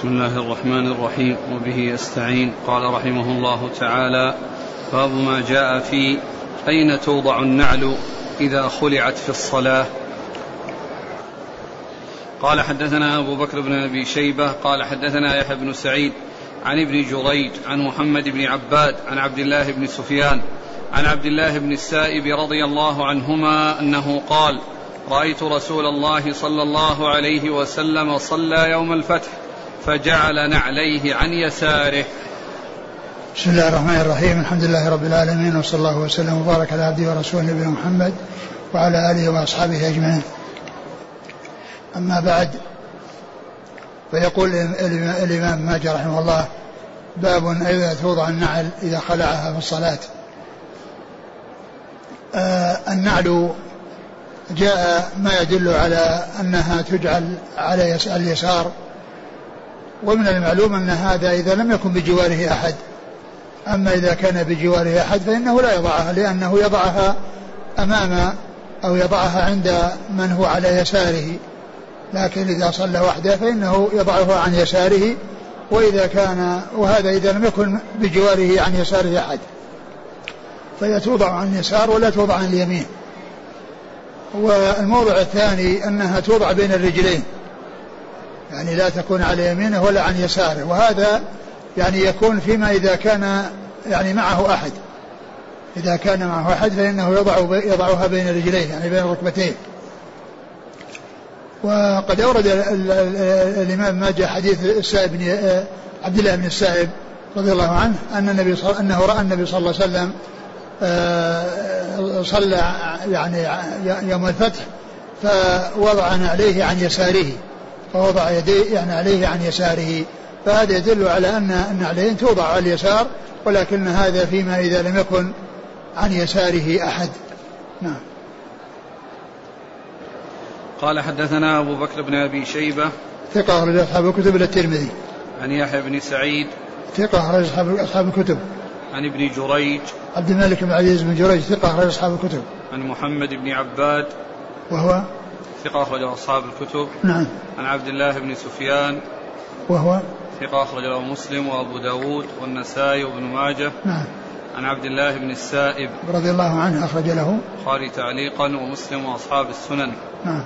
بسم الله الرحمن الرحيم وبه استعين قال رحمه الله تعالى باب ما جاء في أين توضع النعل إذا خلعت في الصلاة؟ قال حدثنا أبو بكر بن أبي شيبة قال حدثنا يحيى بن سعيد عن ابن جريج عن محمد بن عباد عن عبد الله بن سفيان عن عبد الله بن السائب رضي الله عنهما أنه قال رأيت رسول الله صلى الله عليه وسلم صلى يوم الفتح فجعل نعليه عن يساره. بسم الله الرحمن الرحيم. الحمد لله رب العالمين وصلى الله وسلم وبارك على عبده ورسوله نبينا محمد وعلى آله وأصحابه أجمعين. أما بعد فيقول الامام ماجه رحمه الله باب اذا توضع النعل إذا خلعها في الصلاة. آه النعل جاء ما يدل على أنها تجعل على اليسار. ومن المعلوم أن هذا إذا لم يكن بجواره أحد. أما إذا كان بجواره أحد فإنه لا يضعها لأنه يضعها أمام أو يضعها عند من هو على يساره. لكن إذا صلى وحده فإنه يضعها عن يساره وإذا كان وهذا إذا لم يكن بجواره عن يساره أحد. فهي توضع عن اليسار ولا توضع عن اليمين. والموضع الثاني أنها توضع بين الرجلين. يعني لا تكون على يمينه ولا عن يساره. وهذا يعني يكون فيما إذا كان يعني معه أحد. إذا كان معه أحد فإنه يضع يضعها بين رجليه يعني بين ركبتيه. وقد أورد الإمام ماجه حديث السائب بن عبد الله بن السائب رضي الله عنه أن النبي صل... أنه رأى النبي صلى الله عليه وسلم آه، صلى يعني يوم الفتح فوضع عليه عن يساره. فوضع يديه يعني عليه عن يساره. فهذا يدل على أن النعلين توضع على اليسار ولكن هذا فيما إذا لم يكن عن يساره أحد. نعم. قال حدثنا أبو بكر بن أبي شيبة. ثقة أخرج أصحاب الكتب إلى الترمذي. عن يحيى بن سعيد. ثقة أخرج أصحاب أصحاب الكتب. عن ابن جريج. عبد الملك بن عزيز بن جريج ثقة أخرج أصحاب الكتب. عن محمد بن عباد. وهو ثقة أخرج أصحاب الكتب. نعم. عن عبد الله بن سفيان. وهو؟ ثقة أخرج له مسلم وأبو داود والنسائي وابن ماجه. نعم. عن عبد الله بن السائب. رضي الله عنه أخرج له. البخاري تعليقا ومسلم وأصحاب السنن. نعم.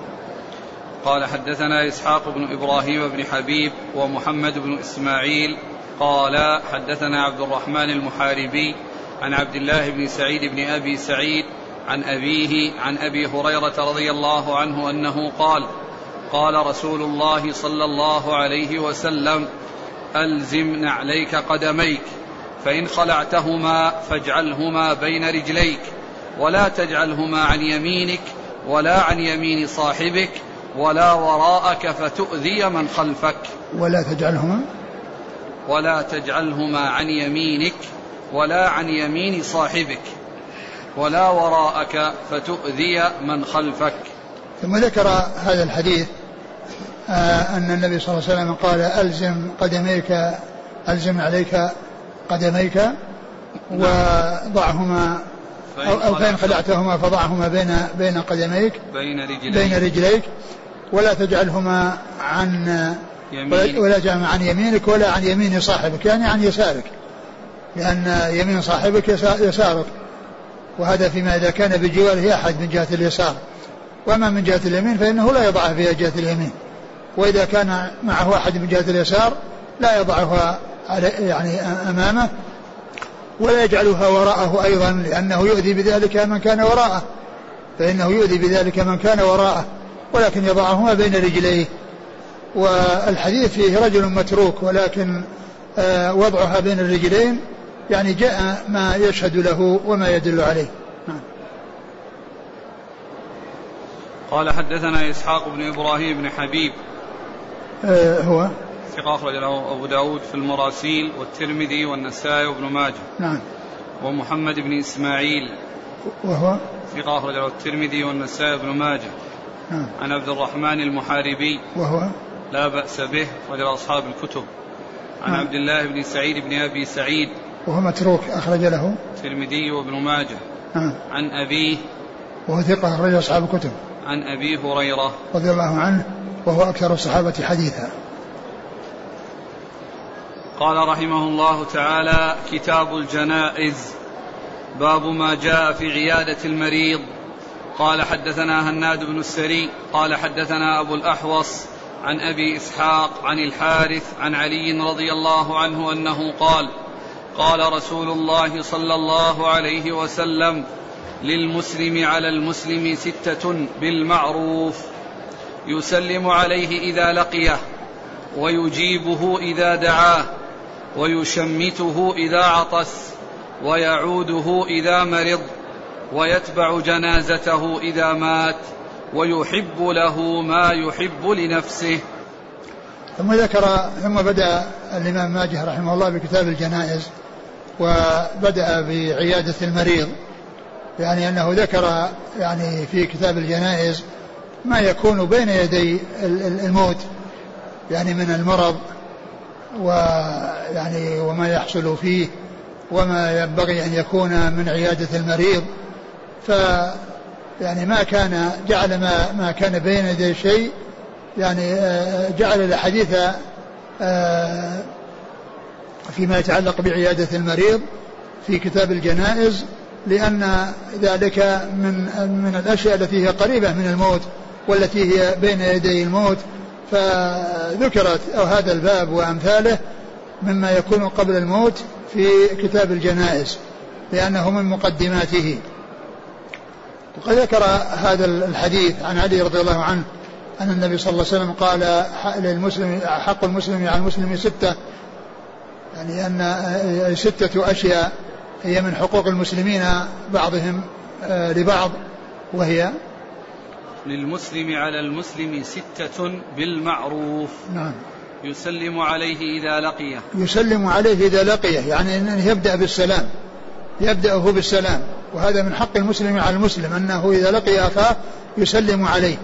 قال حدثنا إسحاق بن إبراهيم بن حبيب ومحمد بن إسماعيل. قال حدثنا عبد الرحمن المحاربي عن عبد الله بن سعيد بن أبي سعيد عن أبيه عن أبي هريرة رضي الله عنه أنه قال قال رسول الله صلى الله عليه وسلم ألزم نعليك قدميك فإن خلعتهما فاجعلهما بين رجليك ولا تجعلهما عن يمينك ولا عن يمين صاحبك ولا وراءك فتؤذي من خلفك. ولا تجعلهما؟ ولا تجعلهما عن يمينك ولا عن يمين صاحبك. ولا وراءك فتؤذي من خلفك. ثم ذكر هذا الحديث آه أن النبي صلى الله عليه وسلم قال ألزم قدميك ألزم عليك قدميك وضعهما أو, أو فإن خلعتهما فضعهما بين بين قدميك بين رجليك. بين رجليك ولا تجعلهما عن يمين ولا تجعلهما عن يمينك ولا عن يمين صاحبك يعني عن يسارك لأن يمين صاحبك يسارك. وهذا فيما إذا كان بجواره أحد من جهة اليسار. وأما من جهة اليمين فإنه لا يضعها في جهة اليمين. وإذا كان معه أحد من جهة اليسار لا يضعها يعني أمامه ولا يجعلها وراءه أيضا لأنه يؤذي بذلك من كان وراءه. فإنه يؤذي بذلك من كان وراءه ولكن يضعهما بين رجليه. والحديث فيه رجل متروك ولكن آه، وضعها بين الرجلين يعني جاء ما يشهد له وما يدل عليه. نعم. قال حدثنا إسحاق بن إبراهيم بن حبيب. آه هو؟ ثقة أخرج له أبو داود في المراسيل والترمذي والنسائي وابن ماجه. نعم. ومحمد بن إسماعيل. وهو؟ ثقة أخرج له الترمذي والنسائي وابن ماجه. نعم. عن عبد الرحمن المحاربي. وهو؟ لا بأس به أخرج أصحاب الكتب. عن نعم. عبد الله بن سعيد بن أبي سعيد. وهو متروك أخرج له. الترمذي وابن ماجه. نعم. عن أبيه. وهو ثقة أخرج أصحاب الكتب. عن أبي هريرة. رضي الله عنه وهو أكثر الصحابة حديثا. قال رحمه الله تعالى كتاب الجنائز باب ما جاء في عيادة المريض. قال حدثنا هناد بن السري. قال حدثنا أبو الأحوص عن أبي إسحاق عن الحارث عن علي رضي الله عنه أنه قال قال رسول الله صلى الله عليه وسلم للمسلم على المسلم ستة بالمعروف يسلم عليه إذا لقيه ويجيبه إذا دعاه ويشمته إذا عطس ويعوده إذا مرض ويتبع جنازته إذا مات ويحب له ما يحب لنفسه. ثم ذكر ثم بدأ الإمام ماجه رحمه الله بكتاب الجنائز وبدأ بعيادة المريض يعني أنه ذكر يعني في كتاب الجنائز ما يكون بين يدي الموت يعني من المرض ويعني وما يحصل فيه وما ينبغي أن يكون من عيادة المريض. ف يعني ما كان جعل ما ما كان بين يدي شيء يعني آه، جعل الحديث آه، فيما يتعلق بعيادة المريض في كتاب الجنائز لأن ذلك من من الأشياء التي هي قريبة من الموت والتي هي بين يدي الموت. فذكرت أو هذا الباب وأمثاله مما يكون قبل الموت في كتاب الجنائز لأنه من مقدماته. وقد ذكر هذا الحديث عن علي رضي الله عنه أن النبي صلى الله عليه وسلم قال للمسلم حق المسلم على المسلم ستة يعني أن ستة أشياء هي من حقوق المسلمين بعضهم آه، لبعض وهي للمسلم على المسلم ستة بالمعروف. نعم. يسلم عليه إذا لقيه. يسلم عليه إذا لقيه يعني أنه يبدأ بالسلام يبدأ هو بالسلام وهذا من حق المسلم على المسلم أنه إذا لقي أخاه يسلم عليه.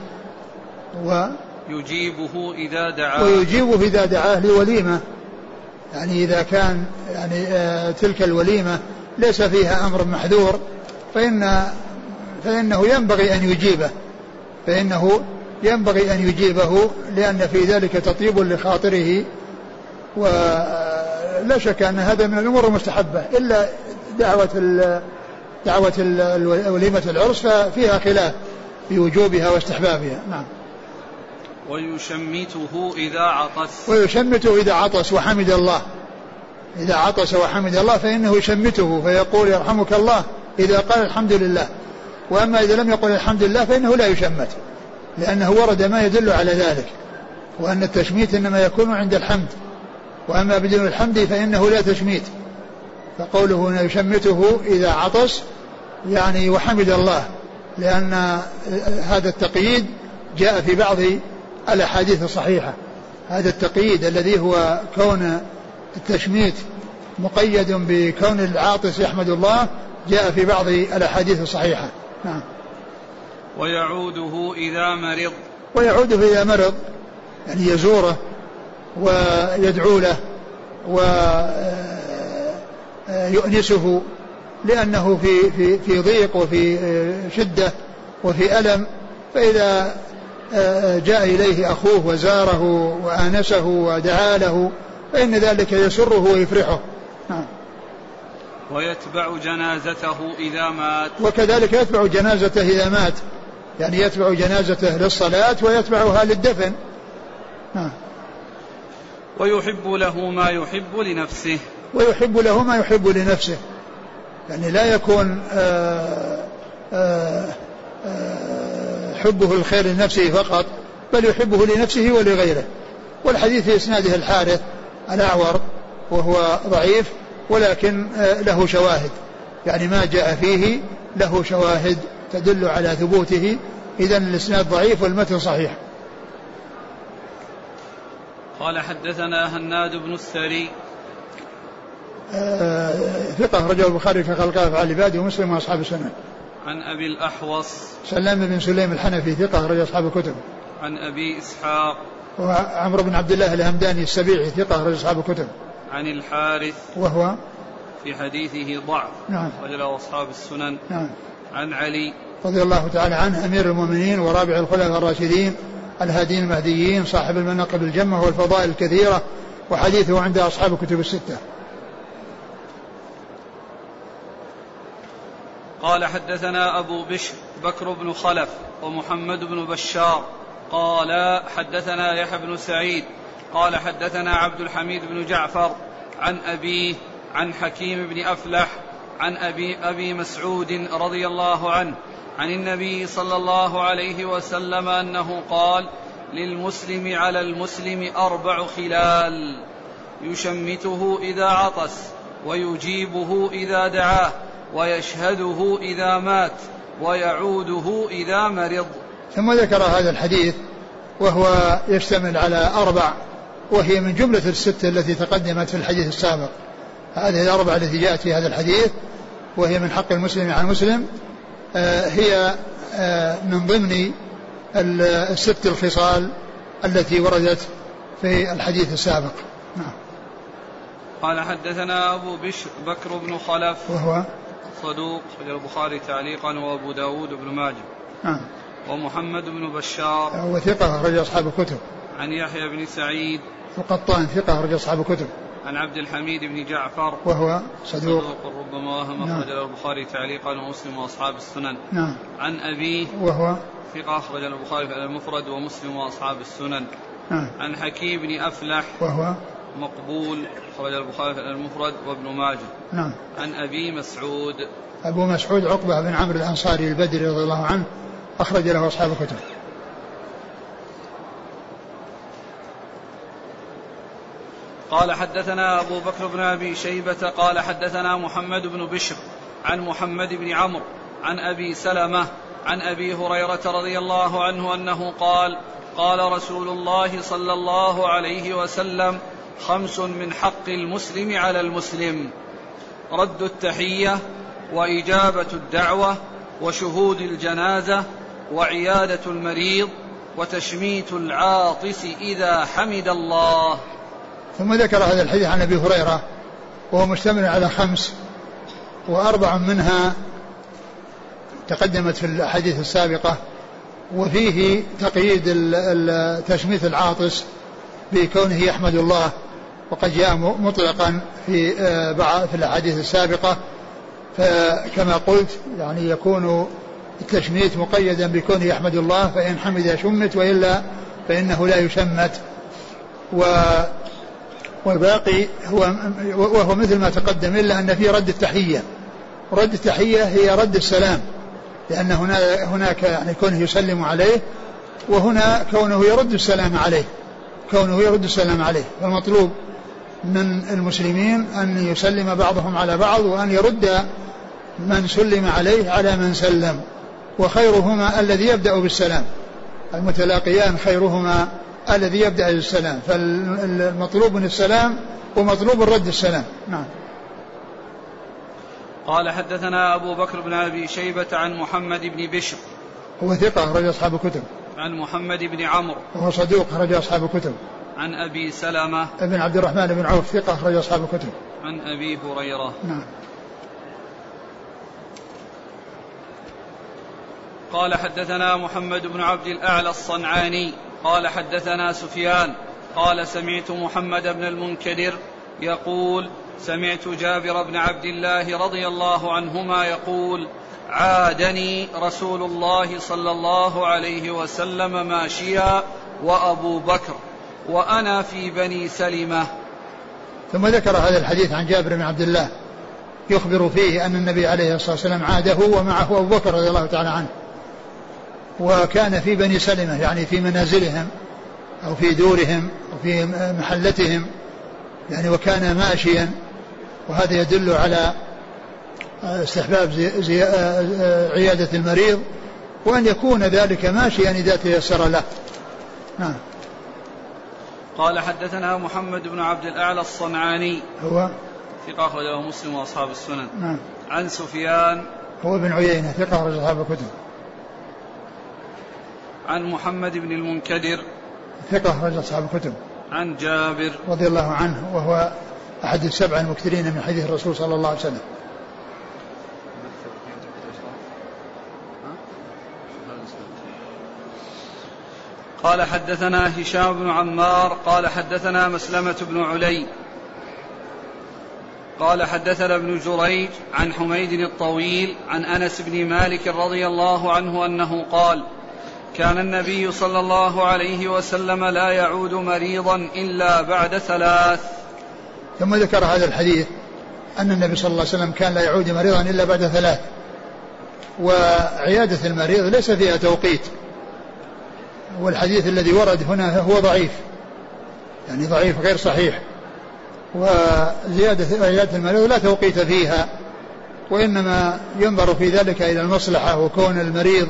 و يجيبه إذا دعاه. ويجيبه إذا دعاه لوليمة. يعني إذا كان يعني آه تلك الوليمة ليس فيها أمر محذور فإن فإنه ينبغي أن يجيبه فإنه ينبغي أن يجيبه لأن في ذلك تطيب لخاطره ولا شك أن هذا من الأمور المستحبة إلا دعوة دعوة وليمة العرس ففيها خلاف في وجوبها واستحبابها. نعم. ويشمته إذا عطس. ويشمته إذا عطس وحمد الله. إذا عطس وحمد الله فإنه يشمته فيقول يرحمك الله إذا قال الحمد لله. وأما إذا لم يقل الحمد لله فإنه لا يشمت لأنه ورد ما يدل على ذلك وأن التشميت إنما يكون عند الحمد. وأما بدون الحمد فإنه لا تشميت. فقوله أنه يشمته إذا عطس يعني وحمد الله لأن هذا التقييد جاء في بعض الأحاديث الصحيحة هذا التقييد الذي هو كون التشميت مقيد بكون العاطس يحمد الله جاء في بعض الأحاديث الصحيحة. نعم. ويعوده إذا مرض. ويعوده إذا مرض. يعني يزوره ويدعو له ويؤنسه لأنه في في في ضيق وفي شدة وفي ألم. فإذا جاء إليه أخوه وزاره وآنسه ودعا له فإن ذلك يسره ويفرحه. نعم. ويتبع جنازته إذا مات. وكذلك يتبع جنازته إذا مات. يعني يتبع جنازته للصلاة ويتبعها للدفن. نعم. ويحب له ما يحب لنفسه. ويحب له ما يحب لنفسه. يعني لا يكون آآ آه، آآ آه، آه، حبه الخير لنفسه فقط بل يحبه لنفسه ولغيره. والحديث في إسناده الحارث الأعور وهو ضعيف ولكن له شواهد. يعني ما جاء فيه له شواهد تدل على ثبوته. إذا الإسناد ضعيف والمتن صحيح. قال حدثنا هناد بن السري آه ثقة رجل البخاري في خلق أفعال العباد ومسلم وأصحاب السنة. عن أبي الأحوص. سلام بن سليم الحنفي ثقة رجل أصحاب الكتب. عن أبي إسحاق. وعمرو بن عبد الله الهمداني السبيعي ثقة رجل أصحاب الكتب. عن الحارث. وهو؟ في حديثه ضعف. نعم. رجل أصحاب السنن. نعم. عن علي. رضي الله تعالى عنه أمير المؤمنين ورابع الخلفاء الراشدين الهادين المهديين صاحب المناقب الجمة والفضائل الكثيرة وحديثه عند أصحاب الكتب الستة. قال حدثنا أبو بشر بكر بن خلف ومحمد بن بشار. قال حدثنا يحيى بن سعيد. قال حدثنا عبد الحميد بن جعفر عن أبيه عن حكيم بن أفلح عن أبي, أبي مسعود رضي الله عنه عن النبي صلى الله عليه وسلم أنه قال للمسلم على المسلم أربع خلال يشمته إذا عطس ويجيبه إذا دعاه. ويشهده إذا مات ويعوده إذا مرض. ثم ذكر هذا الحديث وهو يشتمل على أربع وهي من جملة الستة التي تقدمت في الحديث السابق. هذه الأربعة التي جاءت في هذا الحديث وهي من حق المسلم على المسلم آه، هي آه، من ضمن الست الخصال التي وردت في الحديث السابق. نعم. قال حدثنا أبو بشر بكر بن خلف. وهو صدوق خرج البخاري تعليقا وأبو داود بن ماجه. نعم. ومحمد بن بشار. هو ثقة أخرج أصحاب الكتب. عن يحيى بن سعيد. القطان ثقة أخرج أصحاب الكتب. عن عبد الحميد بن جعفر. وهو صدوق, صدوق ربما وهم. نعم. أخرج البخاري تعليقا ومسلم وأصحاب السنن. نعم. عن أبيه. وهو ثقة أخرج البخاري في المفرد ومسلم وأصحاب السنن. نعم. عن حكيم بن أفلح. وهو مقبول. أخرج البخاري في المفرد وابن ماجه. نعم. عن أبي مسعود. أبو مسعود عقبة بن عمرو الأنصاري البدري رضي الله عنه أخرج له أصحاب الكتب. قال حدثنا أبو بكر بن أبي شيبة قال حدثنا محمد بن بشر عن محمد بن عمرو عن أبي سلمة عن أبي هريرة رضي الله عنه أنه قال قال رسول الله صلى الله عليه وسلم خمس من حق المسلم على المسلم. رد التحية وإجابة الدعوة وشهود الجنازة وعيادة المريض وتشميت العاطس إذا حمد الله. ثم ذكر هذا الحديث عن أبي هريرة وهو مشتمل على خمس وأربع منها تقدمت في الأحاديث السابقة وفيه تقييد تشميت العاطس بكونه يحمد الله. وقد جاء مطلقا في آه، في الأحاديث السابقة. فكما قلت يعني يكون التشميت مقيدا بكونه يحمد الله فإن حمد شمت وإلا فإنه لا يشمت. و والباقي هو وهو مثل ما تقدم إلا أن في رد التحية. رد التحية هي رد السلام لأن هنا هناك يعني كونه يسلم عليه وهنا كونه يرد السلام عليه. كونه يرد السلام عليه. فالمطلوب من المسلمين أن يسلم بعضهم على بعض وأن يرد من سلم عليه على من سلم. وخيرهما الذي يبدأ بالسلام. المتلاقيان خيرهما الذي يبدأ بالسلام. فالمطلوب من السلام ومطلوب الرد السلام. نعم. قال حدثنا أبو بكر بن أبي شيبة عن محمد بن بشر. هو ثقة أخرج أصحاب الكتب. عن محمد بن عمرو. وهو صدوق أخرج أصحاب الكتب. عن أبي سلمة ابن عبد الرحمن بن عوف ثقة أخرج أصحاب الكتب. عن أبي هريرة. نعم. قال حدثنا محمد بن عبد الأعلى الصنعاني. قال حدثنا سفيان. قال سمعت محمد بن المنكدر يقول سمعت جابر بن عبد الله رضي الله عنهما يقول عادني رسول الله صلى الله عليه وسلم ماشيا وأبو بكر. وأنا في بني سلمة. ثم ذكر هذا الحديث عن جابر بن عبد الله يخبر فيه أن النبي عليه الصلاة والسلام عاده ومعه أبو بكر رضي الله تعالى عنه. وكان في بني سلمة يعني في منازلهم أو في دورهم أو في محلتهم يعني وكان ماشيا. وهذا يدل على استحباب زي زي عيادة المريض وأن يكون ذلك ماشيا إذا تيسر له. نعم. قال حدثنا محمد بن عبد الأعلى الصنعاني. هو؟ ثقة أخرجه مسلم وأصحاب السنن. نعم. عن سفيان. هو بن عيينة ثقة أخرج أصحاب الكتب. عن محمد بن المنكدر. ثقة أخرج أصحاب الكتب. عن جابر. رضي الله عنه وهو أحد السبع المكثرين من حديث الرسول صلى الله عليه وسلم. قال حدثنا هشام بن عمار قال حدثنا مسلمة بن علي. قال حدثنا ابن جريج عن حميد الطويل عن أنس بن مالك رضي الله عنه أنه قال كان النبي صلى الله عليه وسلم لا يعود مريضا إلا بعد ثلاث. ثم ذكر هذا الحديث أن النبي صلى الله عليه وسلم كان لا يعود مريضا إلا بعد ثلاث. وعيادة المريض ليس فيها توقيت. والحديث الذي ورد هنا هو ضعيف يعني ضعيف غير صحيح. وزيادة عيادة المريض لا توقيت فيها وإنما ينظر في ذلك إلى المصلحة وكون المريض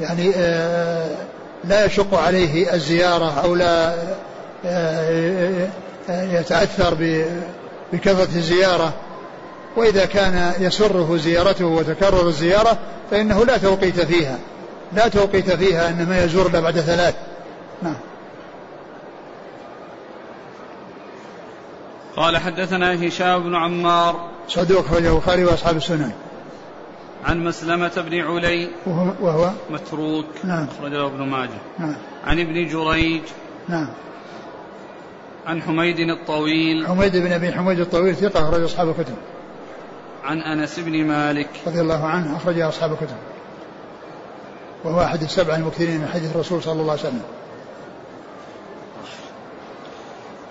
يعني آه، لا يشق عليه الزيارة أو لا آه، يتأثر بكثرة الزيارة. وإذا كان يسره زيارته وتكرر الزيارة فإنه لا توقيت فيها. لا توقيت فيها إنما يزور بعد ثلاث. نعم. قال حدثنا هشام بن عمار. صدوق أخرجه البخاري وأصحاب السنن. عن مسلمة بن علي. وهو, وهو؟ متروك. نعم. أخرجه ابن ماجه. نعم. عن ابن جريج. نعم. عن حميد الطويل. حميد بن أبي حميد الطويل ثقة أخرج أصحاب الكتب. عن أنس بن مالك. رضي الله عنه أخرج أصحاب الكتب. وهو أحد السبع المكثرين من حديث الرسول صلى الله عليه وسلم.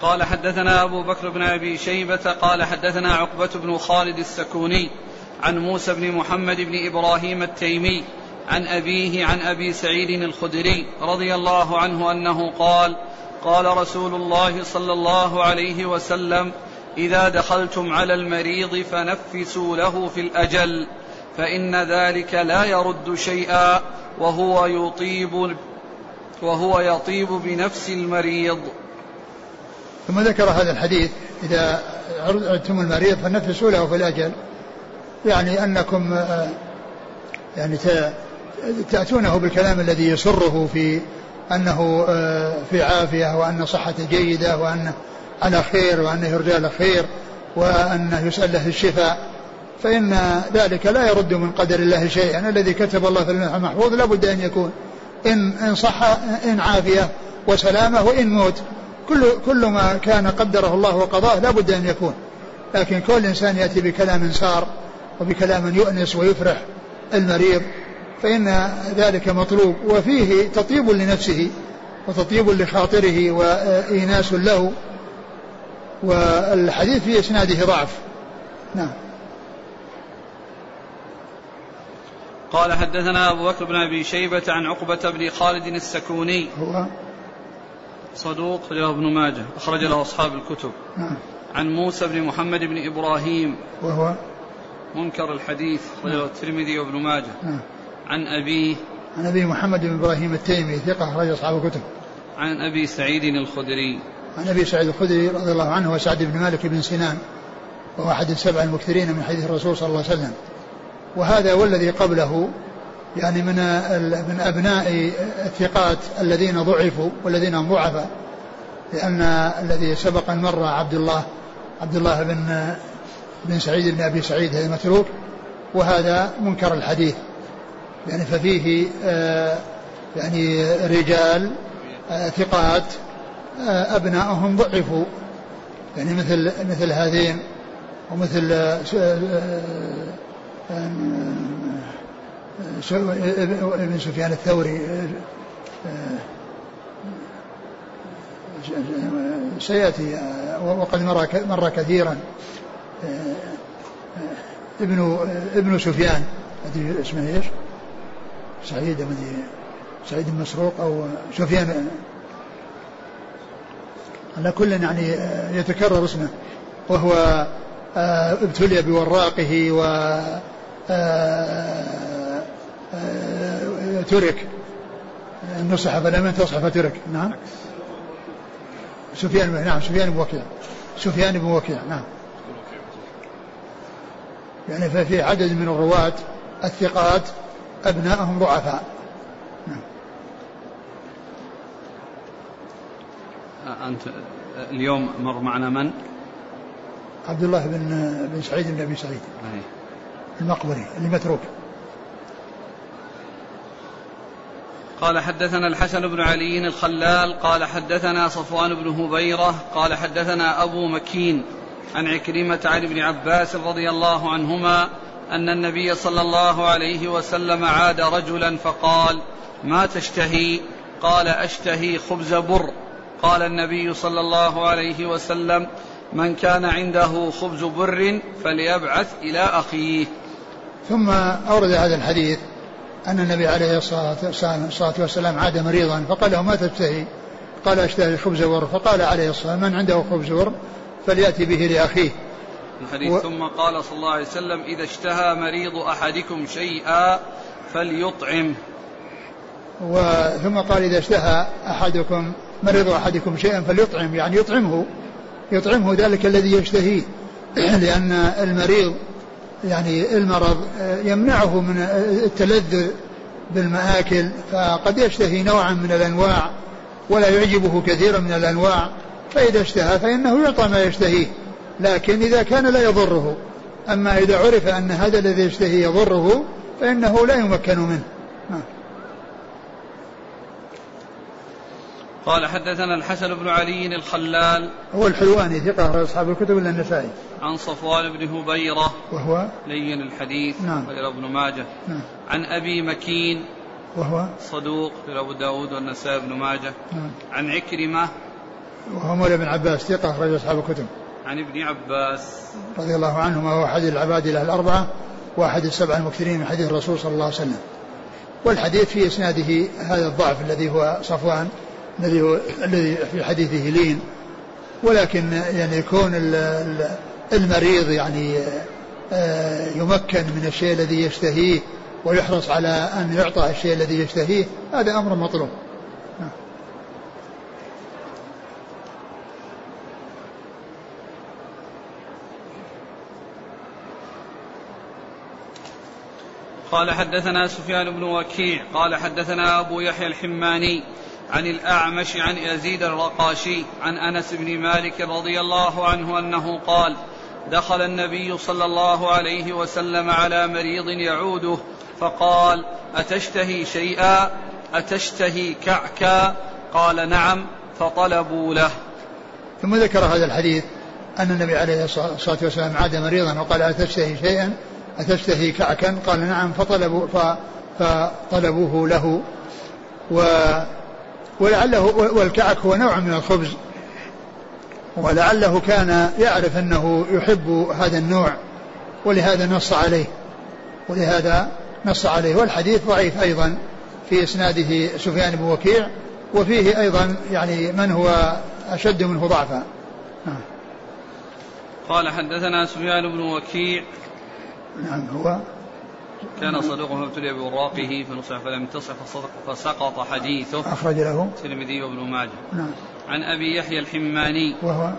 قال حدثنا أبو بكر بن أبي شيبة قال حدثنا عقبة بن خالد السكوني عن موسى بن محمد بن إبراهيم التيمي عن أبيه عن أبي سعيد الخدري رضي الله عنه أنه قال قال رسول الله صلى الله عليه وسلم إذا دخلتم على المريض فنفسوا له في الأجل. فإن ذلك لا يرد شيئا وهو يطيب وهو يطيب بنفس المريض. ثم ذكر هذا الحديث إذا عدتم المريض فنفسوا له في الأجل. يعني أنكم آه، يعني تأتونه بالكلام الذي يسره في أنه آه، في عافية وأن صحته جيدة وأنه على خير وأنه يرجى له خير وأنه يسأل له الشفاء. فإن ذلك لا يرد من قدر الله شيئا الذي كتب الله في المحفوظ لابد أن يكون. إن إن صح إن عافية وسلامة وإن موت. كل كل ما كان قدره الله وقضاه لا بد أن يكون. لكن كل إنسان يأتي بكلام سار وبكلام يؤنس ويفرح المريض فإن ذلك مطلوب. وفيه تطيب لنفسه وتطيب لخاطره وإيناس له والحديث في إسناده ضعف. نعم. قال حدثنا أبو بكر بن أبي شيبة عن عقبة بن خالد السكوني. هو صدوق له ابن ماجه. أخرج له أصحاب الكتب. نعم. عن موسى بن محمد بن إبراهيم. وهو منكر الحديث. أخرجه. الترمذي وابن ماجه. نعم. عن أبيه. عن أبي محمد بن إبراهيم التيمي. ثقة. أخرج أصحاب الكتب. عن أبي سعيد الخدري. عن أبي سعيد الخدري رضي الله عنه وسعد بن مالك بن سنان. وهو أحد السبع المكثرين من حديث الرسول صلى الله عليه وسلم. وهذا والذي قبله يعني من من أبناء الثقات الذين ضعفوا والذين هم ضعفاء لأن الذي سبق أن مر عبد الله عبد الله بن بن سعيد بن أبي سعيد هذا متروك وهذا منكر الحديث. يعني ففيه آه يعني رجال آه ثقات آه أبنائهم ضعفوا. يعني مثل مثل هذين ومثل إبن سفيان الثوري سيأتي وقد مر مر كثيرا ابن ابن سفيان أدري اسمه إيش؟ سعيد سعيد بن مسروق أو سفيان على كل يعني يتكرر اسمه وهو ابتلي بوراقه و ترك. نصح فلم تصح فترك نعم. سفيان نعم سفيان بن وكيع. سفيان بن وكيع نعم. يعني ففي عدد من الرواة الثقات أبنائهم ضعفاء. نعم. أنت اليوم مر معنا من؟ عبد الله بن بن سعيد بن أبي سعيد. أي. المقبري اللي متروك قال حدثنا الحسن بن علي الخلال قال حدثنا صفوان بن هبيرة قال حدثنا أبو مكين عن عكرمة عن ابن عباس رضي الله عنهما أن النبي صلى الله عليه وسلم عاد رجلا فقال ما تشتهي؟ قال أشتهي خبز بر. قال النبي صلى الله عليه وسلم من كان عنده خبز بر فليبعث إلى أخيه. ثم أورد هذا الحديث أن النبي عليه الصلاة والسلام عاد مريضا فقال له ما تشتهي قال أشتهي خبز بر فقال عليه الصلاة والسلام من عنده خبز بر فليأتي به لأخيه. الحديث. و... ثم قال صلى الله عليه وسلم إذا اشتهى مريض أحدكم شيئا فليطعمه وثم قال إذا اشتهى أحدكم مريض أحدكم شيئا فليطعم. يعني يطعمه يطعمه ذلك الذي يشتهيه لأن المريض يعني المرض يمنعه من التلذذ بالمآكل فقد يشتهي نوعا من الأنواع ولا يعجبه كثيرا من الأنواع فإذا اشتهى فإنه يعطى ما يشتهيه لكن إذا كان لا يضره. أما إذا عرف أن هذا الذي يشتهي يضره فإنه لا يمكن منه. قال حدثنا الحسن بن علي الخلال هو الحلواني ثقة أصحاب الكتب إلا النسائي. عن صفوان بن هبيرة. وهو؟ لين الحديث. نعم. غير ابن ماجه. نعم. عن أبي مكين. وهو؟ صدوق أبو داود والنسائي بن ماجه. نعم. عن عكرمة. وهو مولى بن عباس ثقة أخرج أصحاب الكتب. عن ابن عباس. رضي الله عنهما هو أحد العباد الأربعة وأحد السبع المكثرين من حديث الرسول صلى الله عليه وسلم. والحديث في إسناده هذا الضعف الذي هو صفوان الذي هو الذي في حديثه لين. ولكن يعني كون المريض يعني آه، يمكن من الشيء الذي يشتهيه ويحرص على أن يعطى الشيء الذي يشتهيه هذا أمر مطلوب. قال حدثنا سفيان بن وكيع قال حدثنا أبو يحيى الحماني عن الأعمش عن يزيد الرقاشي عن أنس بن مالك رضي الله عنه أنه قال دخل النبي صلى الله عليه وسلم على مريض يعوده فقال أتشتهي شيئا؟ أتشتهي كعكا؟ قال نعم فطلبوا له. ثم ذكر هذا الحديث أن النبي عليه الصلاة والسلام عاد مريضا وقال أتشتهي شيئا؟ أتشتهي كعكا؟ قال نعم فطلبوا فطلبوه له. و ولعله والكعك هو نوع من الخبز. ولعله كان يعرف أنه يحب هذا النوع ولهذا نص عليه ولهذا نص عليه. والحديث ضعيف أيضا في إسناده سفيان بن وكيع وفيه أيضا يعني من هو أشد منه ضعفا. نعم. قال حدثنا سفيان بن وكيع. نعم هو كان صدوق فابتلي بوراقه فنصح فلم تصح فسقط حديثه. أخرج له. الترمذي وابن ماجه. نعم. عن أبي يحيى الحماني. وهو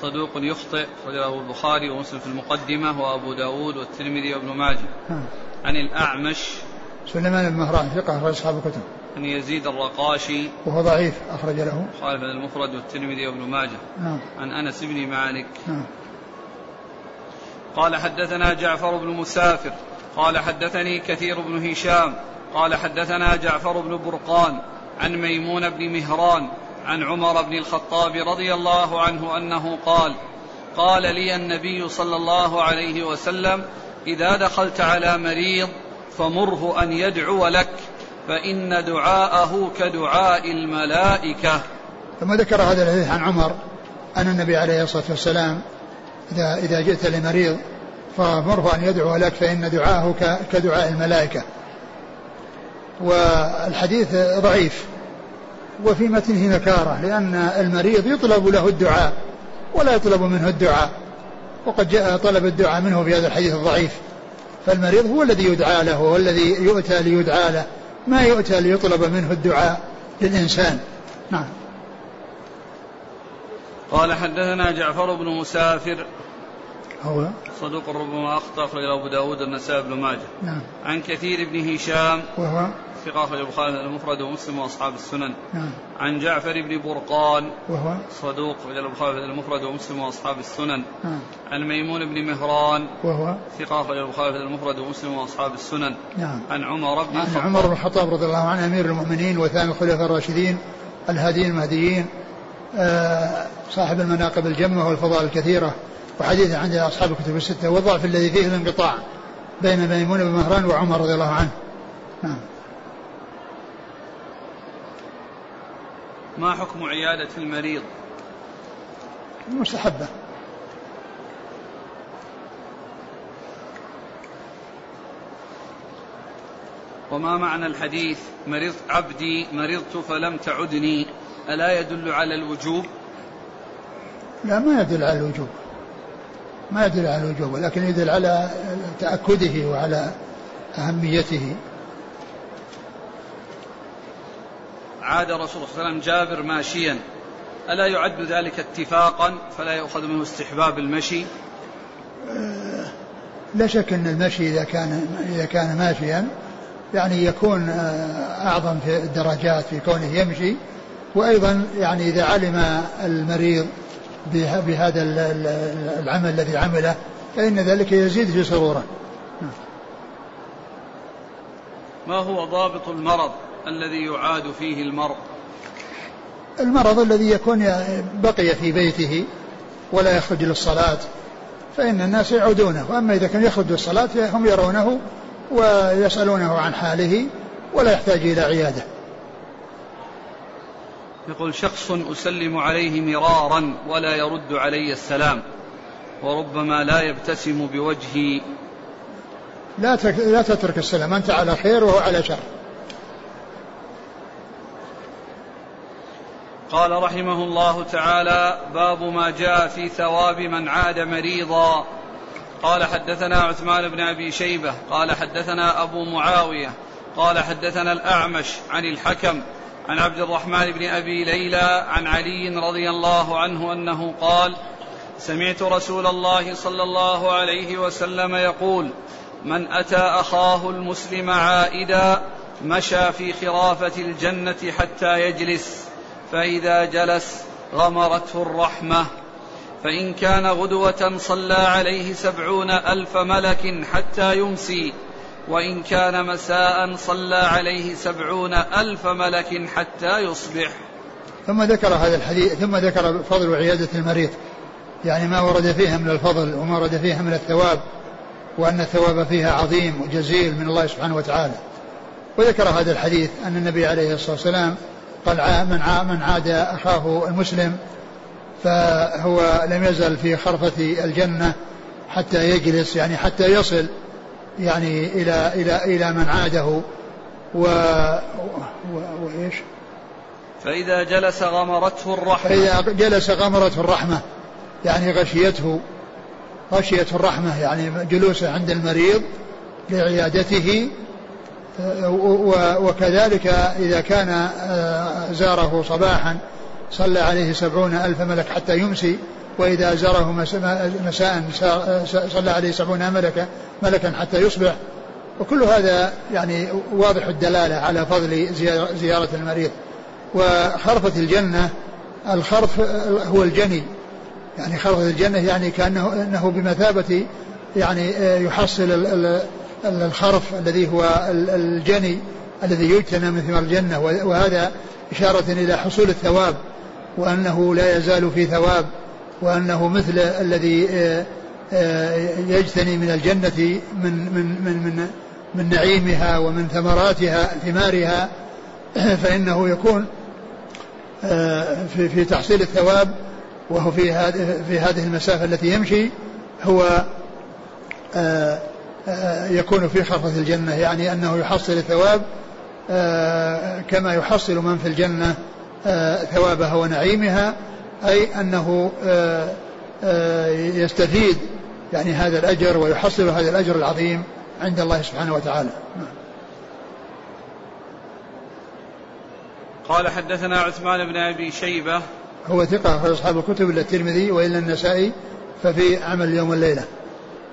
صدوق يخطئ له البخاري ومسلم في المقدمة وأبو داود والترمذي وابن ماجه. نعم. عن الأعمش. سليمان بن مهران ثقة أخرج أصحاب الكتب. عن يزيد الرقاشي. وهو ضعيف أخرج له. خالف المفرد والترمذي وابن ماجه. نعم. عن أنس بن مالك. نعم. قال حدثنا جعفر بن مسافر. قال حدثني كثير بن هشام قال حدثنا جعفر بن برقان عن ميمون بن مهران عن عمر بن الخطاب رضي الله عنه أنه قال قال لي النبي صلى الله عليه وسلم إذا دخلت على مريض فمره أن يدعو لك فإن دعاءه كدعاء الملائكة. ثم ذكر هذا الحديث عن عمر أن النبي عليه الصلاة والسلام اذا إذا جئت لمريض فمره أن يدعو لك فإن دعاءه كدعاء الملائكة. والحديث ضعيف. وفي متنه نكارة لأن المريض يطلب له الدعاء ولا يطلب منه الدعاء. وقد جاء طلب الدعاء منه في هذا الحديث الضعيف. فالمريض هو الذي يدعى له هو الذي يؤتى ليدعى له. ما يؤتى ليطلب منه الدعاء للإنسان. نعم. قال حدثنا جعفر بن مسافر هو صدوق ربما أخطأ أخرج أبو داود النسائي بن ماجه. نعم. عن كثير بن هشام وهو ثقة أخرج البخاري المفرد ومسلم وأصحاب السنن. نعم. عن جعفر بن برقان وهو صدوق أخرج البخاري المفرد ومسلم وأصحاب السنن. نعم. عن ميمون بن مهران وهو ثقة أخرج البخاري المفرد ومسلم وأصحاب السنن. نعم. عن عمر بن عن عمر بن الخطاب رضي الله عنه أمير المؤمنين وثاني الخلفاء الراشدين الهاديين المهديين آه، صاحب المناقب الجمة والفضائل الكثيرة. وحديثه عند أصحاب الكتب الستة والضعف الذي فيه الانقطاع بين ميمون بن مهران وعمر رضي الله عنه. نعم. ما حكم عيادة المريض؟ مستحبة. وما معنى الحديث مرضت عبدي مرضت فلم تعدني؟ ألا يدل على الوجوب؟ لا ما يدل على الوجوب. ما يدل على الوجوب ولكن يدل على تأكده وعلى أهميته. عاد رسول الله صلى الله عليه وسلم جابر ماشيا. ألا يعد ذلك اتفاقا؟ فلا يؤخذ منه استحباب المشي. لا شك أن المشي إذا كان إذا كان ماشيا يعني يكون آه، أعظم في الدرجات في كونه يمشي. وأيضا يعني إذا علم المريض بهذا ال- ال- العمل الذي عمله فإن ذلك يزيد في سروره. ما هو ضابط المرض الذي يعاد فيه المرء؟ المرض الذي يكون بقي في بيته ولا يخرج للصلاة فإن الناس يعودونه. وأما إذا كان يخرج للصلاة فهم يرونه ويسألونه عن حاله ولا يحتاج إلى عيادة. يقول شخص أسلم عليه مرارا ولا يرد علي السلام وربما لا يبتسم بوجهي. لا لا تترك السلام أنت على خير وهو على شر. قال رحمه الله تعالى باب ما جاء في ثواب من عاد مريضا. قال حدثنا عثمان بن أبي شيبة قال حدثنا أبو معاوية قال حدثنا الأعمش عن الحكم عن عبد الرحمن بن أبي ليلى عن علي رضي الله عنه أنه قال سمعت رسول الله صلى الله عليه وسلم يقول من أتى أخاه المسلم عائدا مشى في خرافة الجنة حتى يجلس فإذا جلس غمرته الرحمة. فإن كان غدوة صلى عليه سبعون ألف ملك حتى يمسي وإن كان مساء صلى عليه سبعون ألف ملك حتى يصبح. ثم ذكر هذا الحديث ثم ذكر فضل عيادة المريض. يعني ما ورد فيها من الفضل وما ورد فيها من الثواب وأن الثواب فيها عظيم وجزيل من الله سبحانه وتعالى. وذكر هذا الحديث أن النبي عليه الصلاة والسلام قال من من عاد أخاه المسلم فهو لم يزل في خرفة الجنة حتى يجلس يعني حتى يصل يعني إلى إلى إلى من عاده و, و... وإيش؟ فإذا جلس غمرته الرحمة فإذا جلس غمرته الرحمة يعني غشيته غشيته الرحمة يعني جلوسه عند المريض لعيادته وكذلك إذا كان آه، زاره صباحا صلى عليه سبعون ألف ملك حتى يمسي وإذا زاره مس- مساء سا- صلى عليه سبعون ملكا ملكا حتى يصبح. وكل هذا يعني واضح الدلالة على فضل زيارة المريض. وخرفة الجنة الخرف هو الجني. يعني خرفة الجنة يعني كأنه أنه بمثابة يعني يحصل ال- ال- ال- الخرف الذي هو ال- الجني الذي يجتنى من ثمار الجنة. وهذا إشارة إلى حصول الثواب. وأنه لا يزال في ثواب. وأنه مثل الذي آه، آه، يجتني من الجنة من من من من, من نعيمها ومن ثمراتها ثمارها فإنه يكون آه، في في تحصيل الثواب وهو في هذه في هذه المسافة التي يمشي هو يكون في خرفة الجنة. يعني أنه يحصل الثواب كما يحصل من في الجنة ثوابها ونعيمها أي أنه آه، آه، يستفيد يعني هذا الأجر ويحصل هذا الأجر العظيم عند الله سبحانه وتعالى. قال حدثنا عثمان بن أبي شيبة. هو ثقة في أصحاب الكتب إلا الترمذي وإلا النسائي ففي عمل اليوم والليلة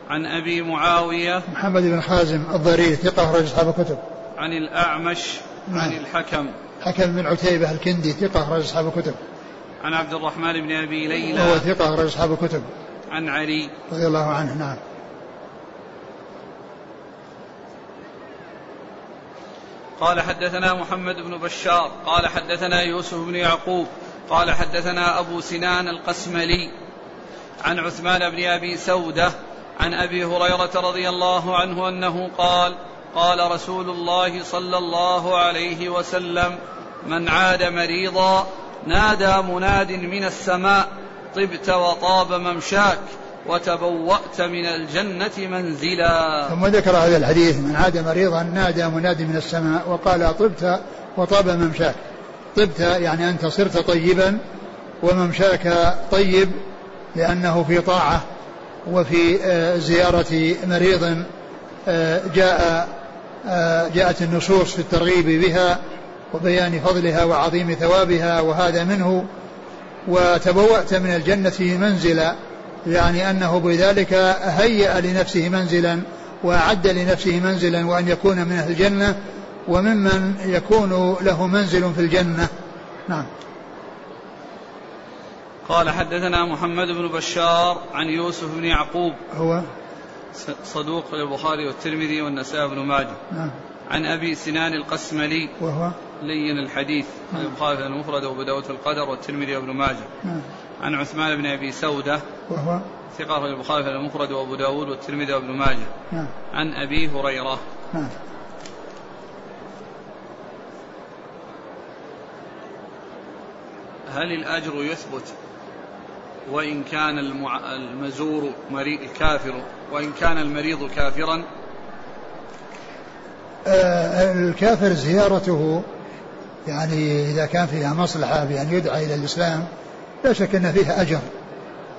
عن أبي معاوية. محمد بن خازم الضرير ثقة أخرج أصحاب الكتب. عن الأعمش عن نعم. الحكم. حكم بن عتيبة الكندي ثقة أخرج أصحاب الكتب. عن عبد الرحمن بن أبي وهو ليلى ثقة أخرج أصحاب الكتب. عن علي رضي الله عنه نعم. قال حدثنا محمد بن بشار قال حدثنا يوسف بن يعقوب قال حدثنا أبو سنان القسملي عن عثمان بن أبي سودة عن أبي هريرة رضي الله عنه أنه قال قال رسول الله صلى الله عليه وسلم من عاد مريضا نادى مناد من السماء طبت وطاب ممشاك وتبوأت من الجنة منزلا. ثم ذكر هذا الحديث من عاد مريضا نادى منادي من السماء وقال طبت وطاب ممشاك. طبت يعني أنت صرت طيبا وممشاك طيب لأنه في طاعة وفي آه، زيارة مريض آه، جاء آه، جاءت النصوص في الترغيب بها. وبيان فضلها وعظيم ثوابها وهذا منه وتبوأت من الجنة منزلا يعني أنه بذلك هيأ لنفسه منزلا وأعد لنفسه منزلا وأن يكون من أهل الجنة وممن يكون له منزل في الجنة. نعم. قال حدثنا محمد بن بشار عن يوسف بن يعقوب هو؟ صدوق للبخاري والترمذي والنسائي بن ماجه. نعم. عن أبي سنان القسملي وهو لين الحديث البخاري في المفرد وابو داود القدر والترمذي وابن ماجه. نعم. عن عثمان بن أبي سودة وهو ثقة البخاري المفرد وأبو داود والترمذي وابن ماجه. نعم. عن أبي هريرة. نعم. هل الأجر يثبت؟ وإن كان. المزور مريض كافر وإن كان المريض كافرا؟ الكافر زيارته يعني إذا كان فيها مصلحة بأن يدعى إلى الإسلام لا شك أن فيها أجر.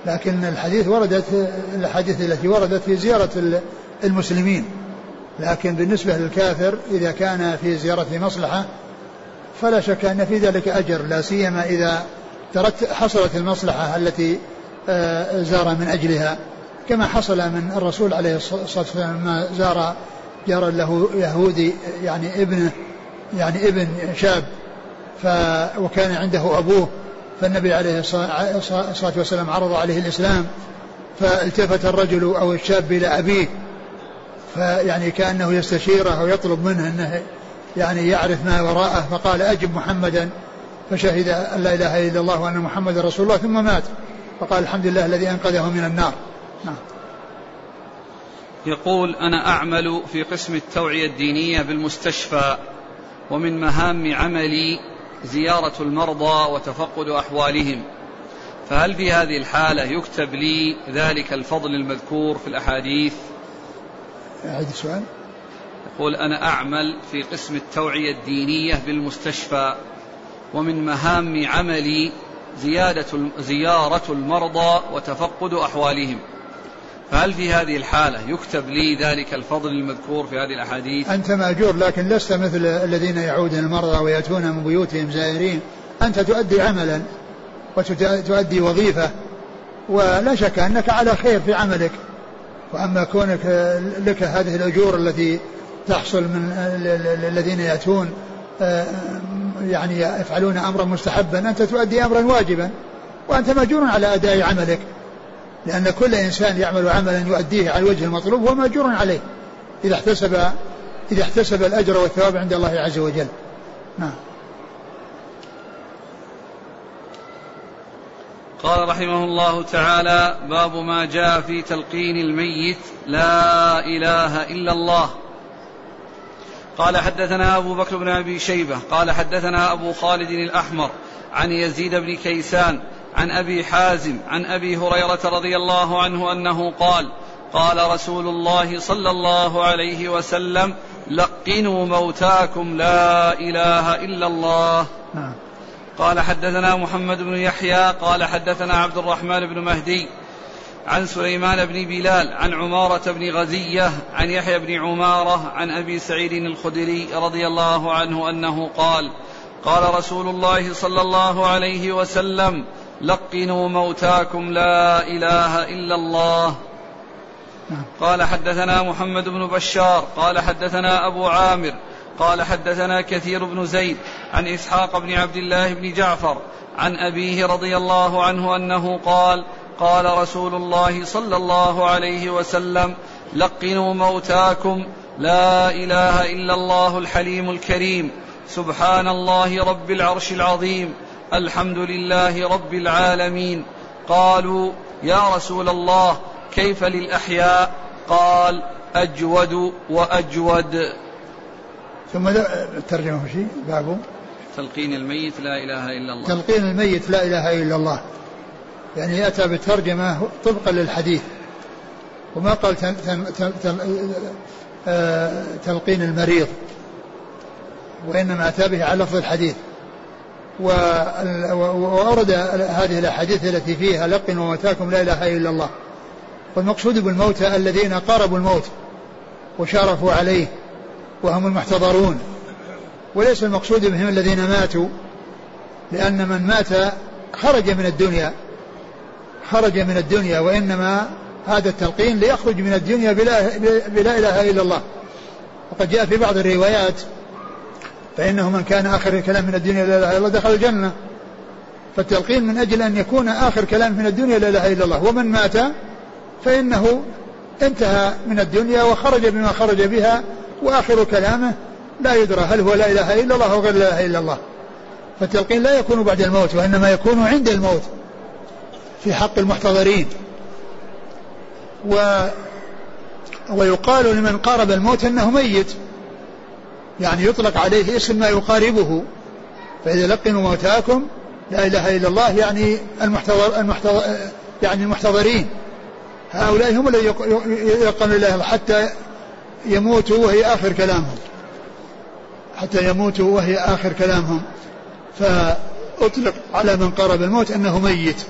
لكن الحديث وردت الحديث التي وردت في زيارة المسلمين. لكن بالنسبة للكافر إذا كان في زيارة مصلحة فلا شك أن في ذلك أجر لا سيما إذا ترت حصلت المصلحة التي آه، زار من أجلها. كما حصل من الرسول عليه الصلاة والسلام لما زار جار له يهودي يعني ابنه يعني ابن شاب ف وكان عنده أبوه فالنبي عليه الصلاة والسلام عرض عليه الإسلام فالتفت الرجل أو الشاب إلى أبيه فيعني كأنه يستشيره ويطلب منه أنه يعني يعرف ما وراءه فقال أجب محمدا فشهد أن لا إله إلا الله وأن محمدا رسول الله ثم مات فقال الحمد لله الذي أنقذه من النار. نعم. يقول أنا أعمل في قسم التوعية الدينية بالمستشفى ومن مهام عملي زيارة المرضى وتفقد أحوالهم. فهل في هذه الحالة يكتب لي ذلك الفضل المذكور في الأحاديث؟ أعيد السؤال يقول أنا أعمل في قسم التوعية الدينية بالمستشفى ومن مهام عملي زيادة زيارة المرضى وتفقد أحوالهم. فهل في هذه الحالة يكتب لي ذلك الفضل المذكور في هذه الأحاديث؟ أنت مأجور لكن لست مثل الذين يعودون المرضى ويأتون من بيوتهم زائرين. أنت تؤدي عملا وتؤدي وظيفة ولا شك أنك على خير في عملك. وأما كونك لك هذه الأجور التي تحصل من الذين يأتون آه، يعني يفعلون أمرا مستحبا أنت تؤدي أمرا واجبا. وأنت مأجور على أداء عملك. لأن كل إنسان يعمل عملا يؤديه على الوجه المطلوب هو مأجور عليه إذا احتسب إذا احتسب الأجر والثواب عند الله عز وجل. نعم. قال رحمه الله تعالى باب ما جاء في تلقين الميت لا إله إلا الله. قال حدثنا أبو بكر بن أبي شيبة قال حدثنا أبو خالد الأحمر عن يزيد بن كيسان عن أبي حازم عن أبي هريرة رضي الله عنه أنه قال قال رسول الله صلى الله عليه وسلم لقنوا موتاكم لا إله إلا الله نعم. قال حدثنا محمد بن يحيى قال حدثنا عبد الرحمن بن مهدي عن سليمان بن بلال عن عمارة بن غزية عن يحيى بن عمارة عن أبي سعيد الخدري رضي الله عنه أنه قال قال رسول الله صلى الله عليه وسلم لقنوا موتاكم لا إله إلا الله نعم. قال حدثنا محمد بن بشار قال حدثنا أبو عامر قال حدثنا كثير بن زيد عن إسحاق بن عبد الله بن جعفر عن أبيه رضي الله عنه أنه قال قال رسول الله صلى الله عليه وسلم لقنوا موتاكم لا إله إلا الله الحليم الكريم سبحان الله رب العرش العظيم الحمد لله رب العالمين. قالوا يا رسول الله كيف للأحياء؟ قال أجود وأجود. ثم الترجمه شيء بابه تلقين الميت لا إله إلا الله. تلقين الميت لا إله إلا الله. يعني أتى بالترجمه طبقا للحديث. وما قال آه، تلقين المريض. وإنما أتى به على لفظ الحديث. وأورد هذه الأحاديث التي فيها لقنوا موتاكم لا إله إلا الله. والمقصود بالموتى الذين قاربوا الموت وشارفوا عليه وهم المحتضرون. وليس المقصود بهم الذين ماتوا لأن من مات خرج من الدنيا خرج من الدنيا وإنما هذا التلقين ليخرج من الدنيا بلا, بلا إله إلا الله. وقد جاء في بعض الروايات فإنه من كان آخر الكلام من الدنيا لا إله إلا الله دخل الجنة. فالتلقين من أجل أن يكون آخر كلام من الدنيا لا إله إلا الله. ومن مات فإنه انتهى من الدنيا وخرج بما خرج بها وآخر كلامه لا يدرى هل هو لا إله إلا الله أو غير لا إله إلا الله. فالتلقين لا يكون بعد الموت وإنما يكون عند الموت في حق المحتضرين. و ويقال لمن قارب الموت إنه ميت. يعني يطلق عليه اسم ما يقاربه. فإذا لقنوا موتاكم لا إله إلا الله يعني المحتضر, المحتضر يعني المحتضرين. هؤلاء هم الذين يلقنوا الله حتى يموتوا وهي آخر كلامهم. حتى يموتوا وهي آخر كلامهم. فأطلق على من قارب الموت أنه ميت.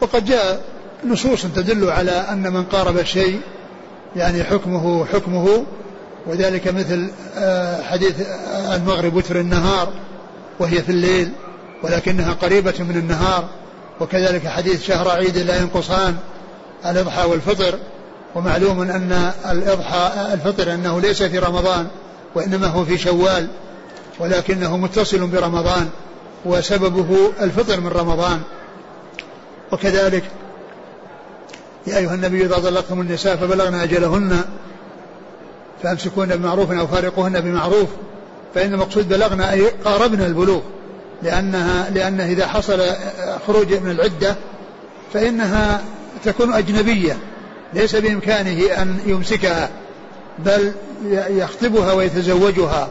وقد جاء نصوص تدل على أن من قارب الشيء يعني حكمه حكمه وذلك مثل آه، حديث آه، المغرب وتر النهار وهي في الليل ولكنها قريبة من النهار وكذلك حديث شهر عيد لا ينقصان الإضحى والفطر ومعلوم أن الإضحى الفطر أنه ليس في رمضان وإنما هو في شوال ولكنه متصل برمضان وسببه الفطر من رمضان. وكذلك يا أيها النبي إذا طلقتم النساء فبلغن أجلهن فأمسكوهن بمعروف أو فارقوهن بمعروف فإن المقصود بلغن أي قاربنا البلوغ لأنها لأنه إذا حصل خروج من العدة فإنها تكون أجنبية ليس بإمكانه أن يمسكها بل يخطبها ويتزوجها.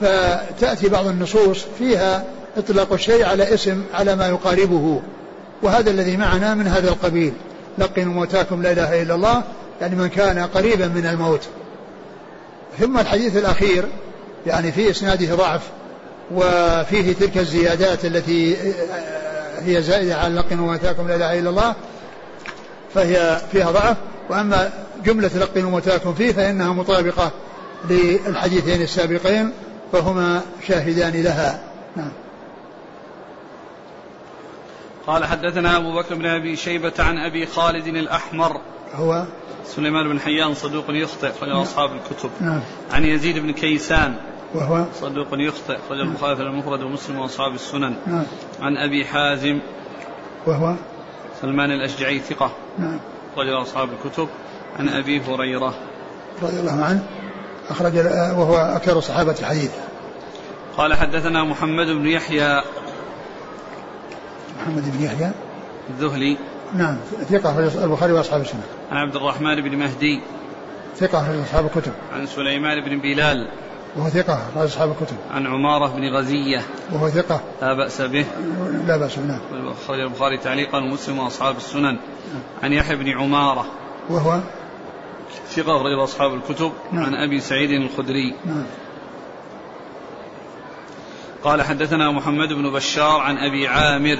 فتأتي بعض النصوص فيها إطلاق الشيء على اسم على ما يقاربه. وهذا الذي معنا من هذا القبيل. لقنوا موتاكم لا إله إلا الله. يعني من كان قريبا من الموت. ثم الحديث الأخير يعني في إسناده ضعف وفيه تلك الزيادات التي هي زائدة على لقنوا موتاكم لا إله إلا الله فهي فيها ضعف. وأما جملة لقنوا موتاكم فيه فإنها مطابقة للحديثين السابقين فهما شاهدان لها. نعم. قال حدثنا أبو بكر بن أبي شيبة عن أبي خالد الأحمر. هو؟ سليمان بن حيان صدوق يخطئ خرج نعم. أصحاب الكتب. نعم. عن يزيد بن كيسان. وهو؟ صدوق يخطئ خرج نعم. البخاري في المفرد ومسلم وأصحاب السنن. نعم. عن أبي حازم. وهو؟ سلمان الأشجعي ثقة. نعم. خرج أصحاب الكتب. عن أبي هريرة. رضي الله عنه. أخرج وهو أكثر صحابة الحديث. قال حدثنا محمد بن يحيى. محمد بن يحيى. الذهلي. نعم ثقة البخاري وأصحاب السنة. عن عبد الرحمن بن مهدي. ثقة في أصحاب الكتب. عن سليمان بن بلال. وهو ثقة في أصحاب الكتب. عن عمارة بن غزية. وهو ثقة. لا بأس به. لا بأس به نعم. أخرج البخاري تعليقا ومسلم وأصحاب السنن. عن يحيى بن عمارة. وهو؟ ثقة أخرج أصحاب الكتب. نعم. عن أبي سعيد الخدري. نعم. قال حدثنا محمد بن بشار عن أبي عامر.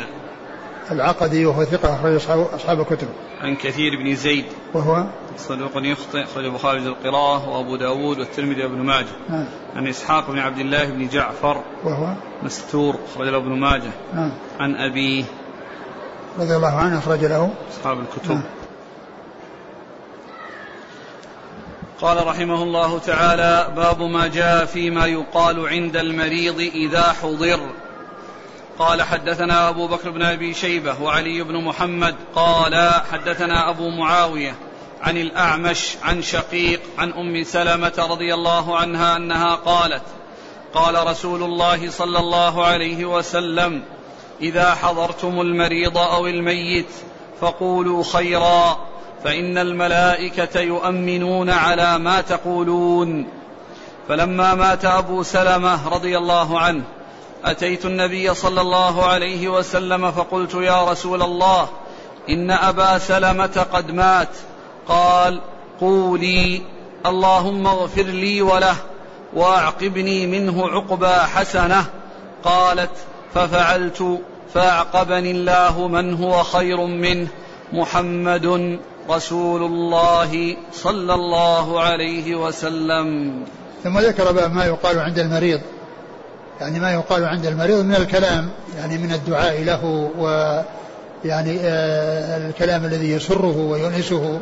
العقدي وهو ثقة أخرج أصحاب الكتب. عن كثير بن زيد وهو صدوق يخطئ أخرج البخاري القراءة وأبو داود والترمذي وابن ماجه. نعم. عن إسحاق بن عبد الله بن جعفر وهو مستور أخرج ابن ماجه. نعم. عن أبيه رضي الله عنه أخرج له أصحاب الكتب نعم. قال رحمه الله تعالى باب ما جاء فيما يقال عند المريض إذا حضر قال حدثنا أبو بكر بن أبي شيبة وعلي بن محمد قال حدثنا أبو معاوية عن الأعمش عن شقيق عن أم سلمة رضي الله عنها أنها قالت قال رسول الله صلى الله عليه وسلم إذا حضرتم المريض أو الميت فقولوا خيرا فإن الملائكة يؤمنون على ما تقولون. فلما مات أبو سلمة رضي الله عنه أتيت النبي صلى الله عليه وسلم فقلت يا رسول الله إن أبا سلمة قد مات. قال قولي اللهم اغفر لي وله واعقبني منه عقبى حسنة. قالت ففعلت فأعقبني الله من هو خير منه محمد رسول الله صلى الله عليه وسلم. ثم ذكر باب ما يقال عند المريض. يعني ما يقال عند المريض من الكلام يعني من الدعاء له و يعني آه الكلام الذي يسره ويؤنسه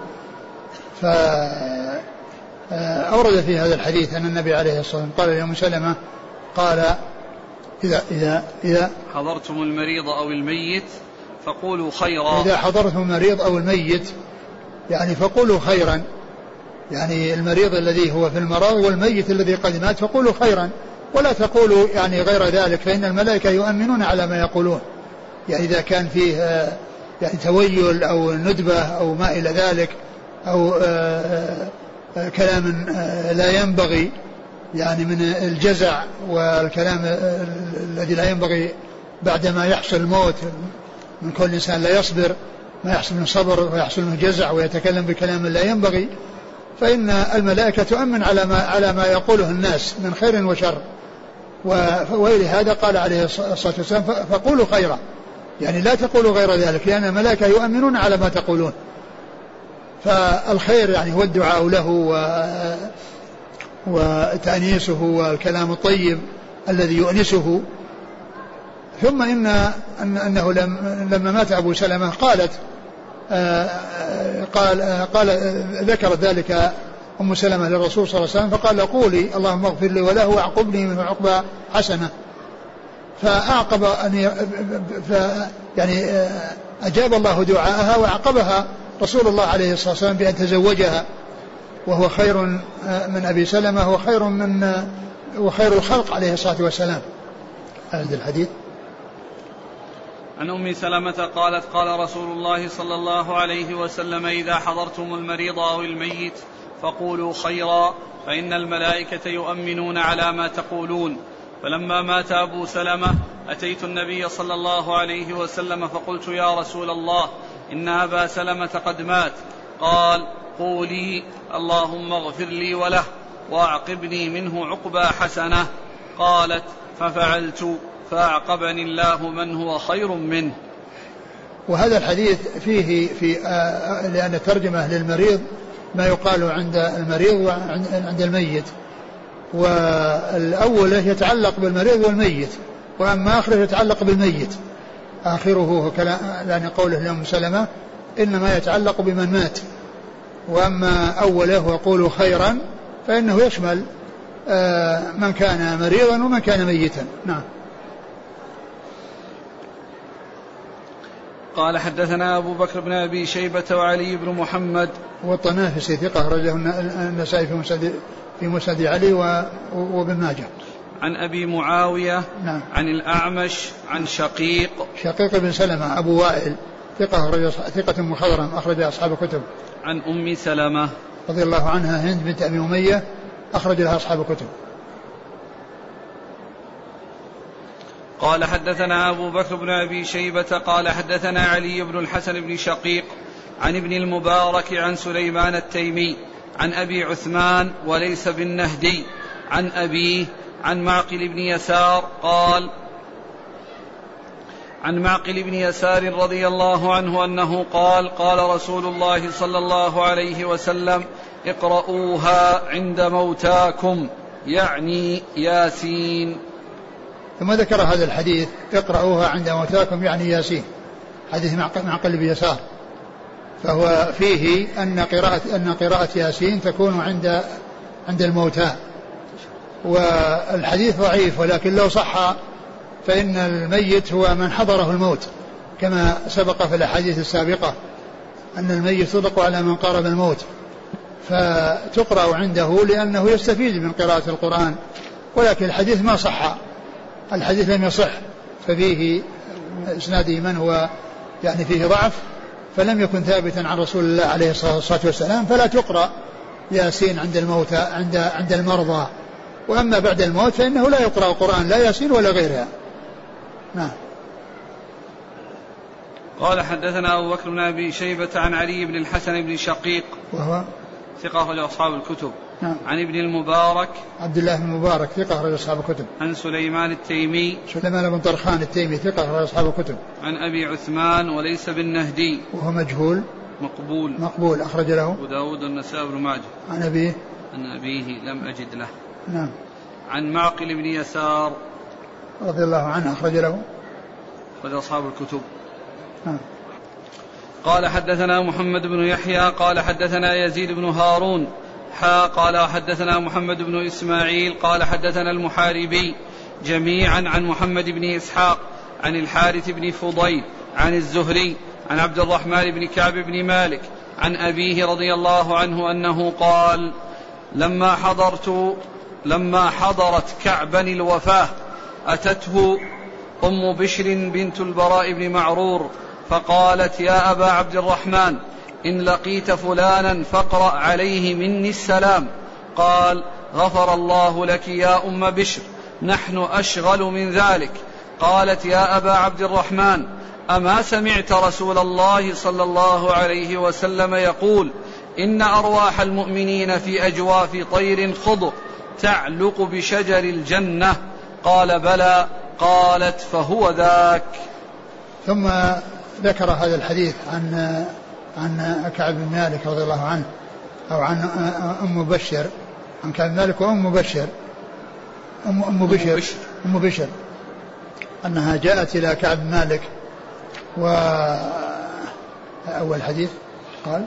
ف آه، أورد في هذا الحديث أن النبي عليه الصلاة والسلام قال لأم سلمة قال إذا إذا إذا حضرتم المريض أو الميت فقولوا خيرا. إذا حضرتم المريض أو الميت يعني فقولوا خيرا. يعني المريض الذي هو في المرض والميت الذي قد مات فقولوا خيرا. ولا تقولوا يعني غير ذلك فإن الملائكة يؤمنون على ما يقولون. يعني إذا كان فيه يعني تويل أو ندبة أو ما إلى ذلك أو آه، آه، كلام آه، لا ينبغي يعني من الجزع والكلام الذي لا ينبغي بعدما يحصل الموت من كل إنسان لا يصبر ما يحصل من صبر ويحصل من جزع ويتكلم بكلام لا ينبغي فإن الملائكة تؤمن على ما على ما يقوله الناس من خير وشر. ولهذا قال عليه الصلاة والسلام فقولوا خيرا. يعني لا تقولوا غير ذلك لأن الملائكة يؤمنون على ما تقولون. فالخير يعني هو الدعاء له و وتأنيسه والكلام الطيب الذي يؤنسه. ثم إن أنه لم لما مات أبو سلمة قالت آه، قال قال ذكرت ذلك أم سلمة للرسول صلى الله عليه وسلم فقال قولي اللهم اغفر لي وله واعقبني منه عقبى حسنة. فأعقب أن ف يعني آه، أجاب الله دعاءها وأعقبها رسول الله عليه الصلاة والسلام بأن تزوجها. وهو خير من أبي سلمة وخير من وخير الخلق عليه الصلاة والسلام. هذا الحديث. عن أم سلمة قالت قال رسول الله صلى الله عليه وسلم إذا حضرتم المريض أو الميت فقولوا خيرا فإن الملائكة يؤمنون على ما تقولون. فلما مات أبو سلمة أتيت النبي صلى الله عليه وسلم فقلت يا رسول الله إن أبا سلمة قد مات. قال قولي اللهم اغفر لي وله واعقبني منه عقبى حسنة. قالت ففعلت فأعقبني الله من هو خير منه. وهذا الحديث فيه في آه، لأن ترجمة للمريض ما يقال عند المريض وعند الميت. والأول يتعلق بالمريض والميت وأما آخره يتعلق بالميت. آخره كلام يعني قوله لأم سلمة إنما يتعلق بمن مات. وأما أوله وقولوا خيرا فإنه يشمل آه، من كان مريضا ومن كان ميتا. نعم. قال حدثنا أبو بكر بن أبي شيبة وعلي بن محمد. والطنافسي ثقة أخرجه النسائي في مسند في مسند علي وابن ماجه. عن أبي معاوية نعم. عن الأعمش عن شقيق. شقيق بن سلمة أبو وائل. ثقة أخرج ثقة مخضرم أخرج أصحاب الكتب. عن أم سلمة. رضي الله عنها هند بنت أبي أمية أخرج لها أصحاب الكتب. قال حدثنا أبو بكر بن أبي شيبة قال حدثنا علي بن الحسن بن شقيق عن ابن المبارك عن سليمان التيمي عن أبي عثمان وليس بالنهدي عن أبيه عن معقل بن يسار قال عن معقل بن يسار رضي الله عنه أنه قال قال رسول الله صلى الله عليه وسلم اقرؤوها عند موتاكم يعني ياسين. ثم ذكر هذا الحديث اقرأوها عند موتاكم يعني ياسين. حديث معقل بن يسار. فهو فيه أن قراءة أن قراءة ياسين تكون عند عند الموتى. والحديث ضعيف ولكن لو صح فإن الميت هو من حضره الموت كما سبق في الأحاديث السابقة أن الميت يطلق على من قارب الموت. فتقرأ عنده لأنه يستفيد من قراءة القرآن ولكن الحديث ما صح. الحديث لم يصح ففيه إسناده من هو يعني فيه ضعف فلم يكن ثابتا عن رسول الله عليه الصلاة والسلام فلا تقرأ ياسين عند الموتى عند عند المرضى. وأما بعد الموت فإنه لا يقرأ القرآن لا ياسين ولا غيرها. نعم. قال حدثنا أبو بكر بن أبي شيبة عن علي بن الحسن بن شقيق وهو؟ ثقة أصحاب الكتب. نعم. عن ابن المبارك. عبد الله بن المبارك ثقة أخرج أصحاب الكتب. عن سليمان التيمي. سليمان بن طرخان التيمي ثقة أخرج أصحاب الكتب. عن أبي عثمان وليس بالنهدي. وهو مجهول. مقبول. مقبول أخرج له. أبو داود والنسائي بن ماجه. عن أبيه. عن أبيه لم أجد له. نعم. عن معقل بن يسار. رضي الله عنه أخرج له. أخرج أصحاب الكتب. نعم. قال حدثنا محمد بن يحيى قال حدثنا يزيد بن هارون. قال حدثنا محمد بن إسماعيل قال حدثنا المحاربي جميعا عن محمد بن إسحاق عن الحارث بن فضيل عن الزهري عن عبد الرحمن بن كعب بن مالك عن أبيه رضي الله عنه أنه قال لما حضرت لما حضرت كعبا الوفاة أتته أم بشر بنت البراء بن معرور فقالت يا أبا عبد الرحمن إن لقيت فلانا فاقرأ عليه مني السلام. قال غفر الله لك يا أم بشر نحن أشغل من ذلك. قالت يا أبا عبد الرحمن أما سمعت رسول الله صلى الله عليه وسلم يقول إن أرواح المؤمنين في أجواف طير خضر تعلق بشجر الجنة. قال بلى. قالت فهو ذاك. ثم ذكر هذا الحديث عن عن كعب بن مالك رضي الله عنه أو عن أم بشر عن كعب بن مالك وأم بشر. أم أم بشر. أم بشر. أنها جاءت إلى كعب بن مالك و أول حديث قال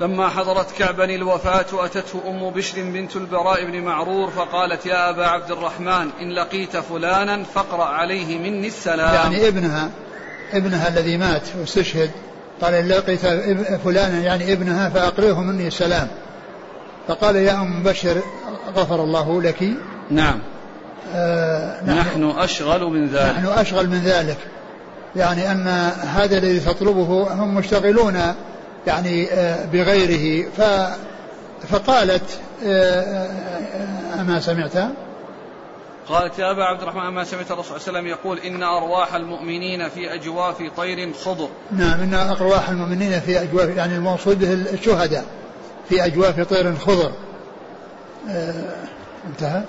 لما حضرت كعبا الوفاة أتته أم بشر بنت البراء بن معرور فقالت يا أبا عبد الرحمن إن لقيت فلانا فاقرأ عليه مني السلام. يعني ابنها ابنها الذي مات واستشهد قال إن لقيت فلانا يعني ابنها فأقرئه مني السلام فقال يا أم بشر غفر الله لك نعم آه نحن, نحن أشغل من ذلك نحن أشغل من ذلك يعني أن هذا الذي تطلبه هم مشتغلون يعني آه بغيره ف فقالت آه أما سمعت قالت يا أبا عبد الرحمن ما سمعت الرسول صلى الله عليه وسلم يقول إن أرواح المؤمنين في أجواف طير خضر نعم إن أرواح المؤمنين في أجواف يعني الموصول به الشهداء في أجواف طير خضر آه انتهى؟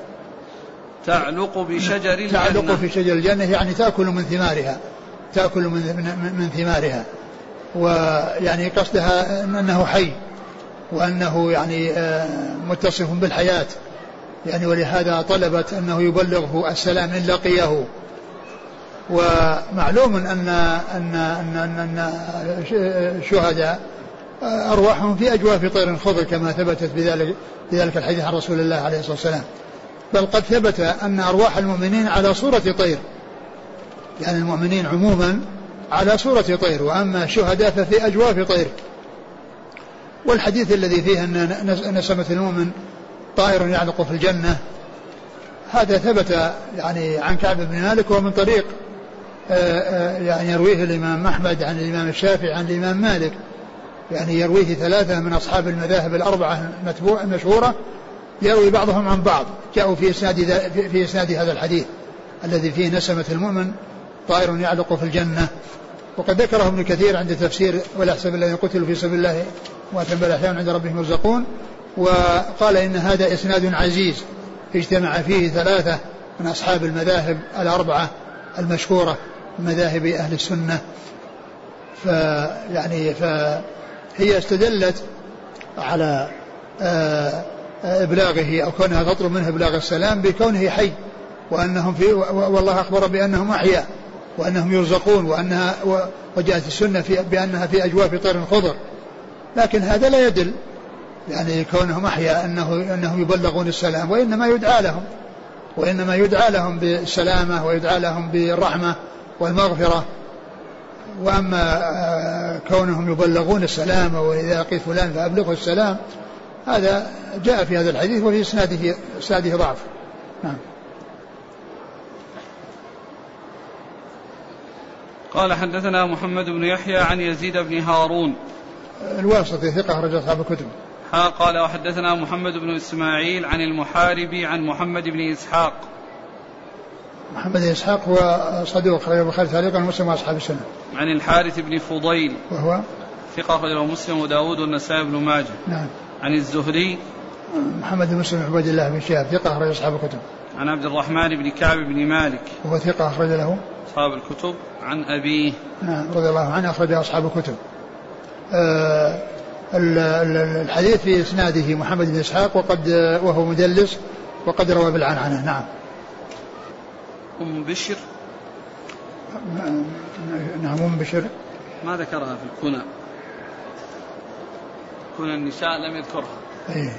تعلق بشجر الجنة تعلق في شجر الجنة يعني تأكل من ثمارها تأكل من, من, من ثمارها. ويعني قصدها أنه حي وأنه يعني متصف بالحياة. يعني ولهذا طلبت أنه يبلغه السلام إن لقيه. ومعلوم أن أن أن أن, أن الشهداء أرواحهم في أجواف طير خضر كما ثبتت بذلك بذلك الحديث عن رسول الله عليه الصلاة والسلام. بل قد ثبت أن أرواح المؤمنين على صورة طير. يعني المؤمنين عموما على صورة طير وأما الشهداء ففي أجواف طير. والحديث الذي فيه أن نسمة المؤمن طائر يعلق في الجنة. هذا ثبت يعني عن كعب بن مالك ومن طريق يعني يرويه الإمام أحمد عن الإمام الشافعي عن الإمام مالك. يعني يرويه ثلاثة من أصحاب المذاهب الأربعة المشهورة يروي بعضهم عن بعض. جاءوا في إسناد في إسناد هذا الحديث الذي فيه نسمة المؤمن طائر يعلق في الجنة. وقد ذكره ابن كثير عند تفسير ولا يحسب الذين قتلوا في سبيل الله وأتم الأحياء عند ربهم يرزقون. وقال إن هذا إسناد عزيز اجتمع فيه ثلاثة من أصحاب المذاهب الأربعة المشهورة مذاهب أهل السنة. فيعني فهي استدلت على إبلاغه أو كونها تطلب منه إبلاغ السلام بكونه حي وأنهم في والله أخبر بأنهم أحياء وأنهم يرزقون وأنها وجاءت السنة في بأنها في أجواف طير خضر. لكن هذا لا يدل يعني كونهم أحياء أنه أنهم يبلغون السلام وإنما يدعى لهم. وإنما يدعى لهم بالسلامة ويدعى لهم بالرحمة والمغفرة. وأما آه، كونهم يبلغون السلام وإذا لقيت فلان فأبلغه السلام هذا جاء في هذا الحديث وفي إسناده إسناده ضعف. نعم. قال حدثنا محمد بن يحيى عن يزيد بن هارون. الواسطي ثقة أخرج أصحاب الكتب. ها قال وحدثنا محمد بن إسماعيل عن المحاربي عن محمد بن إسحاق. محمد بن إسحاق هو صدوق أخرج البخاري تعليقا ومسلم وأصحاب السنة. عن الحارث بن فضيل. وهو؟ ثقة أخرجه مسلم وداود والنسائي بن ماجه. نعم. عن الزهري. محمد بن مسلم عبد الله بن شهاب ثقة أخرج أصحاب الكتب. عن عبد الرحمن بن كعب بن مالك. وهو ثقة أخرج له. أصحاب الكتب. عن أبيه. نعم رضي الله عنه أخرج أصحاب الكتب. آه الحديث في إسناده محمد بن إسحاق وقد وهو مدلس وقد روى بالعنعنة. نعم. أم بشر؟ نعم أم بشر. ما ذكرها في الكنى. كنى النساء لم يذكرها. أيه.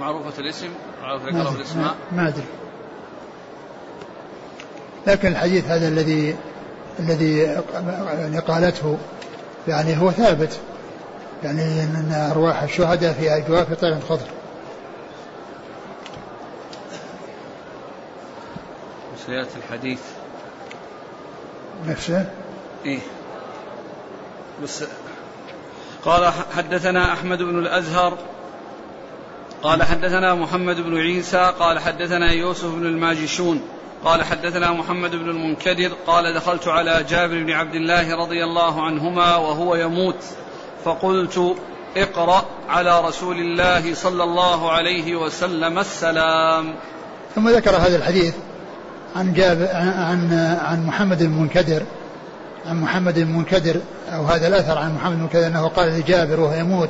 معروفة الاسم؟ معروف ذكرها في الاسماء ما أدري. لكن الحديث هذا الذي الذي يعني قالته يعني هو ثابت. يعني ان أرواح الشهداء في اجواف طير خضر سيأتي الحديث. نفسه؟ إيه. بس قال حدثنا أحمد بن الأزهر قال حدثنا محمد بن عيسى قال حدثنا يوسف بن الماجشون قال حدثنا محمد بن المنكدر قال دخلت على جابر بن عبد الله رضي الله عنهما وهو يموت. فقلت اقرأ على رسول الله صلى الله عليه وسلم السلام. ثم ذكر هذا الحديث عن جاب عن عن محمد المنكدر عن محمد المنكدر أو هذا الأثر عن محمد المنكدر أنه قال لجابر وهو يموت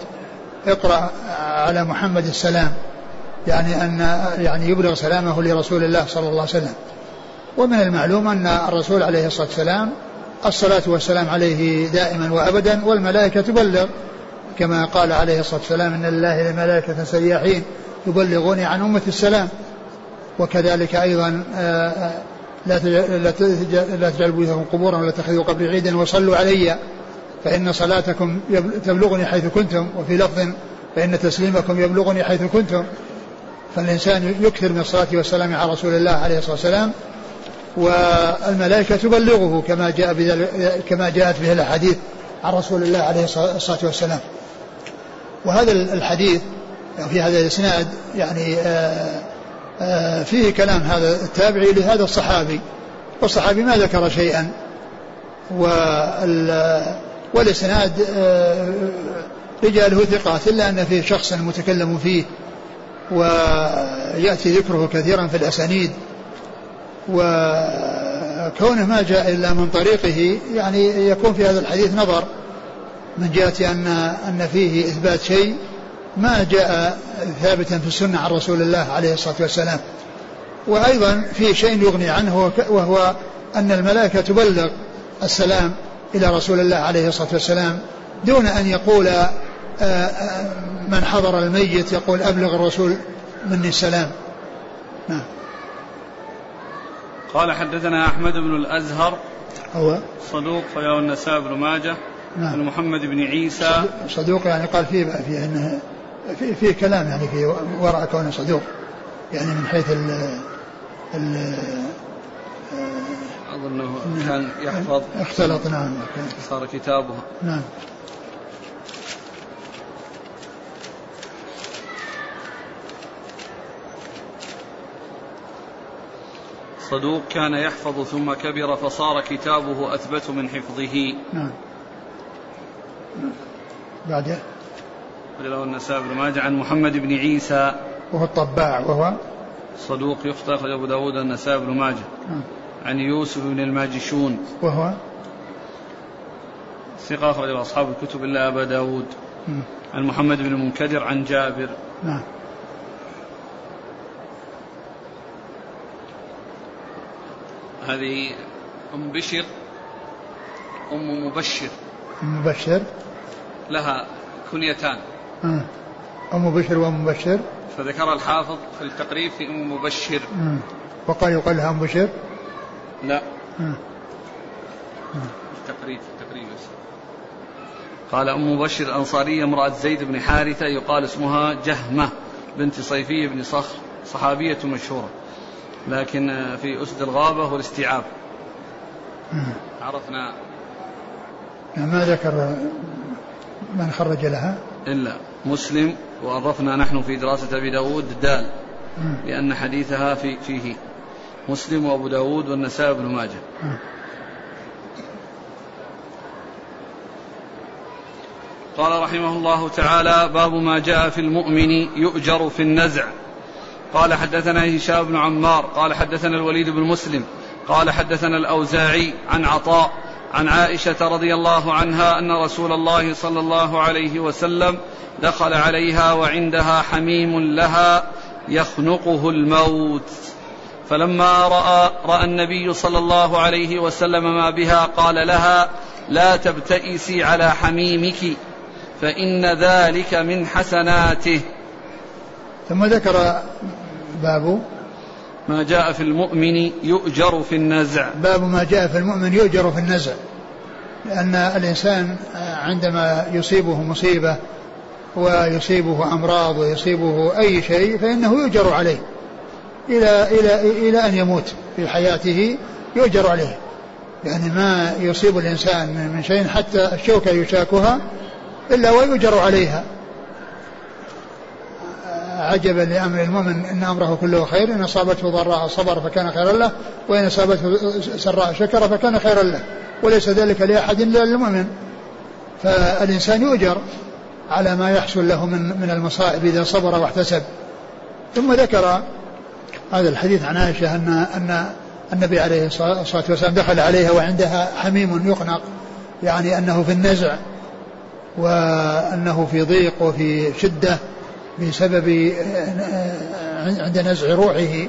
اقرأ على محمد السلام يعني أن يعني يبلغ سلامه لرسول الله صلى الله عليه وسلم. ومن المعلوم أن الرسول عليه الصلاة والسلام الصلاة والسلام عليه دائما وأبدا والملائكة تبلغ. كما قال عليه الصلاة والسلام إن لله ملائكة سياحين يبلغوني عن أمة السلام. وكذلك أيضا آه، آه، لا لا تجعلوا بيوتكم قبورا ولا تتخذوا قبري عيدا وصلوا علي. فإن صلاتكم تبلغني حيث كنتم وفي لفظ فإن تسليمكم يبلغني حيث كنتم. فالإنسان يكثر من الصلاة والسلام على رسول الله عليه الصلاة والسلام. والملائكة تبلغه كما جاء كما جاءت به الأحاديث عن رسول الله عليه الصلاة والسلام. وهذا الحديث في هذا الإسناد يعني آه، آه، فيه كلام هذا التابعي لهذا الصحابي. والصحابي ما ذكر شيئا. والإسناد آه، رجاله ثقات إلا أن فيه شخصا متكلم فيه. ويأتي ذكره كثيرا في الأسانيد. وكونه ما جاء إلا من طريقه يعني يكون في هذا الحديث نظر من جهة أن أن فيه إثبات شيء ما جاء ثابتا في السنة عن رسول الله عليه الصلاة والسلام. وأيضا في شيء يغني عنه وهو أن الملائكة تبلغ السلام إلى رسول الله عليه الصلاة والسلام دون أن يقول آه، آه، من حضر الميت يقول أبلغ الرسول مني السلام. نعم. قال حدثنا أحمد بن الأزهر. هو؟ صدوق فيا النساء بن ماجه. نعم. محمد بن عيسى. صدوق يعني قال فيه فيه إنه في في كلام يعني في وراء كونه صدوق. يعني من حيث ال ال أظنه كان يحفظ. اختلط نعم. صار كتابه. نعم. صدوق كان يحفظ ثم كبر فصار كتابه أثبت من حفظه. نعم. بعده له النسائي بن ماجه عن محمد بن عيسى. وهو الطباع وهو؟ صدوق يخطئ أخرج أبو داود النسائي بن ماجه. نعم. عن يوسف بن الماجشون. وهو؟ ثقة أخرج أصحاب الكتب إلا أبا داود. نعم. عن محمد بن المنكدر عن جابر. نعم. هذه أم بشر أم مبشر. أم مبشر؟ لها كنيتان. آه. أم بشر وأم مبشر؟ فذكر الحافظ في التقريب في أم مبشر. آه. وقال يقال لها أم بشر؟ لا. آه. التقريب التقريب قال أم مبشر الأنصارية امرأة زيد بن حارثة يقال اسمها جهمة بنت صيفي بن صخر صحابية مشهورة. لكن في أسد الغابة والاستيعاب. عرفنا. ما ذكر من خرج لها؟ إلا مسلم وعرفنا نحن في دراسة أبي داود دال لأن حديثها في فيه مسلم وأبو داود والنسائي بن ماجه. قال رحمه الله تعالى باب ما جاء في المؤمن يؤجر في النزع. قال حدثنا هشام بن عمار قال حدثنا الوليد بن مسلم قال حدثنا الأوزاعي عن عطاء عن عائشة رضي الله عنها أن رسول الله صلى الله عليه وسلم دخل عليها وعندها حميم لها يخنقه الموت. فلما رأى رأى النبي صلى الله عليه وسلم ما بها قال لها لا تبتئسي على حميمك فإن ذلك من حسناته. ثم ذكر باب ما جاء في المؤمن يؤجر في النزع. باب ما جاء في المؤمن يؤجر في النزع. لأن الإنسان عندما يصيبه مصيبة ويصيبه أمراض ويصيبه أي شيء فإنه يؤجر عليه. إلى إلى إلى أن يموت في حياته يؤجر عليه. يعني ما يصيب الإنسان من شيء حتى الشوكة يشاكها إلا ويؤجر عليها. عجبا لأمر المؤمن إن أمره كله خير إن أصابته ضراء صبر فكان خيرا له وإن أصابته سراء شكر فكان خيرا له. وليس ذلك لأحد إلا للمؤمن. فالإنسان يؤجر على ما يحصل له من من المصائب إذا صبر واحتسب. ثم ذكر هذا الحديث عن عائشة أن أن النبي عليه الصلاة والسلام دخل عليها وعندها حميم يقنق يعني أنه في النزع وأنه في ضيق وفي شدة. بسبب عند نزع روحه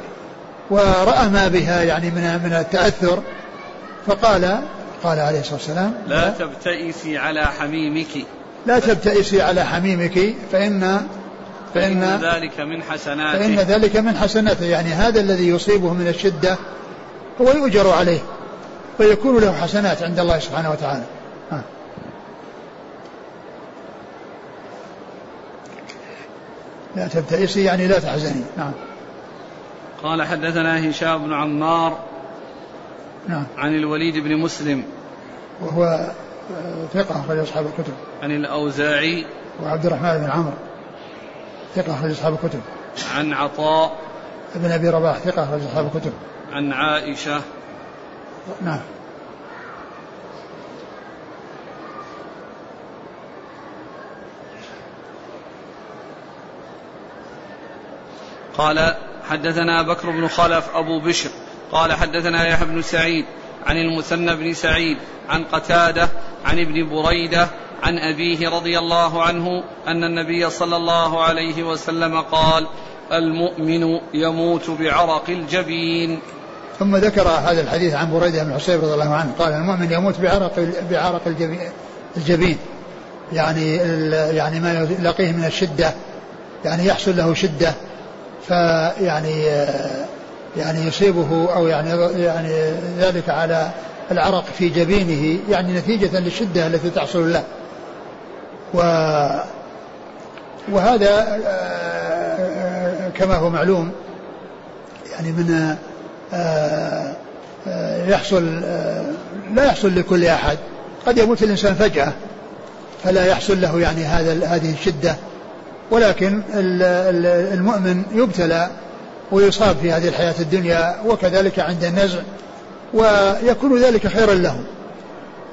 ورأى ما بها يعني من من التأثر فقال قال عليه الصلاة والسلام لا تبتئسي على حميمك. لا تبتئسي على حميمك فإن فإن, فإن ذلك من حسناته. فإن ذلك من حسناته يعني هذا الذي يصيبه من الشدة هو يؤجر عليه ويكون له حسنات عند الله سبحانه وتعالى. لا تبتئسي يعني لا تحزني. نعم. قال حدثنا هشام بن عمار نعم. عن الوليد بن مسلم وهو آه، ثقة أخرج أصحاب الكتب. عن الأوزاعي وعبد الرحمن بن عمرو ثقة أخرج أصحاب الكتب. عن عطاء ابن أبي رباح ثقة أخرج أصحاب الكتب. عن عائشة نعم. قال حدثنا بكر بن خلف أبو بشر قال حدثنا يحيى بن سعيد عن المثنى بن سعيد عن قتادة عن ابن بريدة عن أبيه رضي الله عنه أن النبي صلى الله عليه وسلم قال المؤمن يموت بعرق الجبين. ثم ذكر هذا الحديث عن بريدة بن حصيب رضي الله عنه قال المؤمن يموت بعرق بعرق الجبين. يعني يعني ما يلاقيه من الشدة. يعني يحصل له شدة. فيعني يعني يصيبه أو يعني يعني ذلك على العرق في جبينه يعني نتيجة للشدة التي تحصل له. و وهذا كما هو معلوم يعني من يحصل لا يحصل لكل أحد. قد يموت الإنسان فجأة فلا يحصل له يعني هذا هذه الشدة. ولكن المؤمن يبتلى ويصاب في هذه الحياة الدنيا وكذلك عند النزع ويكون ذلك خيرا له.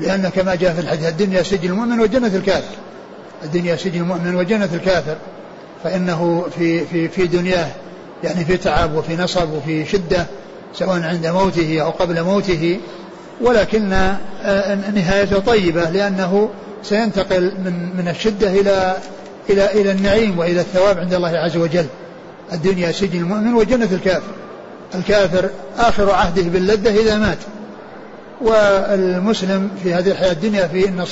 لأن كما جاء في الحديث الدنيا سجن المؤمن وجنة الكافر. الدنيا سجن المؤمن وجنة الكافر. فإنه في في في دنياه يعني في تعب وفي نصب وفي شدة سواء عند موته أو قبل موته. ولكن آه، نهايته طيبة لأنه سينتقل من من الشدة إلى إلى إلى النعيم وإلى الثواب عند الله عز وجل. الدنيا سجن المؤمن وجنة الكافر. الكافر آخر عهده باللذة إذا مات. والمسلم في هذه الحياة الدنيا في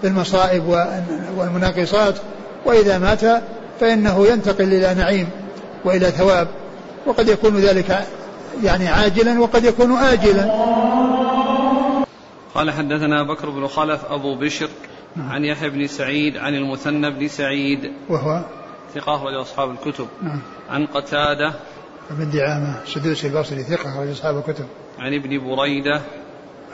في المصائب والمناقصات. وإذا مات فإنه ينتقل إلى نعيم وإلى ثواب. وقد يكون ذلك يعني عاجلا وقد يكون آجلا. قال حدثنا بكر بن خلف أبو بشر نعم. عن يحيى بن سعيد عن المثنى بن سعيد. وهو؟ ثقة أخرج أصحاب الكتب. نعم. عن قتادة. بن دعامة سدوسي البصري ثقة أخرج أصحاب الكتب. عن ابن بريدة.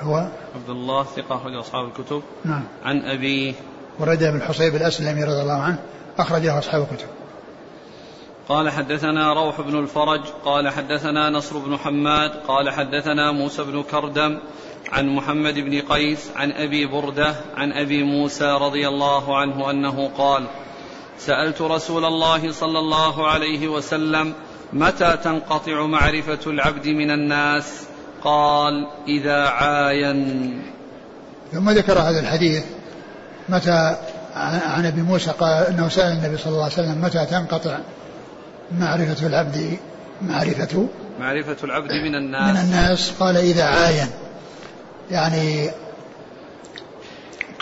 هو؟ عبد الله ثقة أخرج أصحاب الكتب. نعم. عن أبيه بريدة بن الحصيب الأسلمي رضي الله عنه أخرجه أصحاب الكتب. قال حدثنا روح بن الفرج قال حدثنا نصر بن حماد قال حدثنا موسى بن كردم عن محمد بن قيس عن أبي بردة عن أبي موسى رضي الله عنه أنه قال سألت رسول الله صلى الله عليه وسلم متى تنقطع معرفة العبد من الناس؟ قال إذا عاين. ثم ذكر هذا الحديث متى عن أبي موسى قال إنه سأل النبي صلى الله عليه وسلم متى تنقطع معرفة العبد معرفة معرفة العبد من الناس؟ من الناس؟ قال إذا عاين. يعني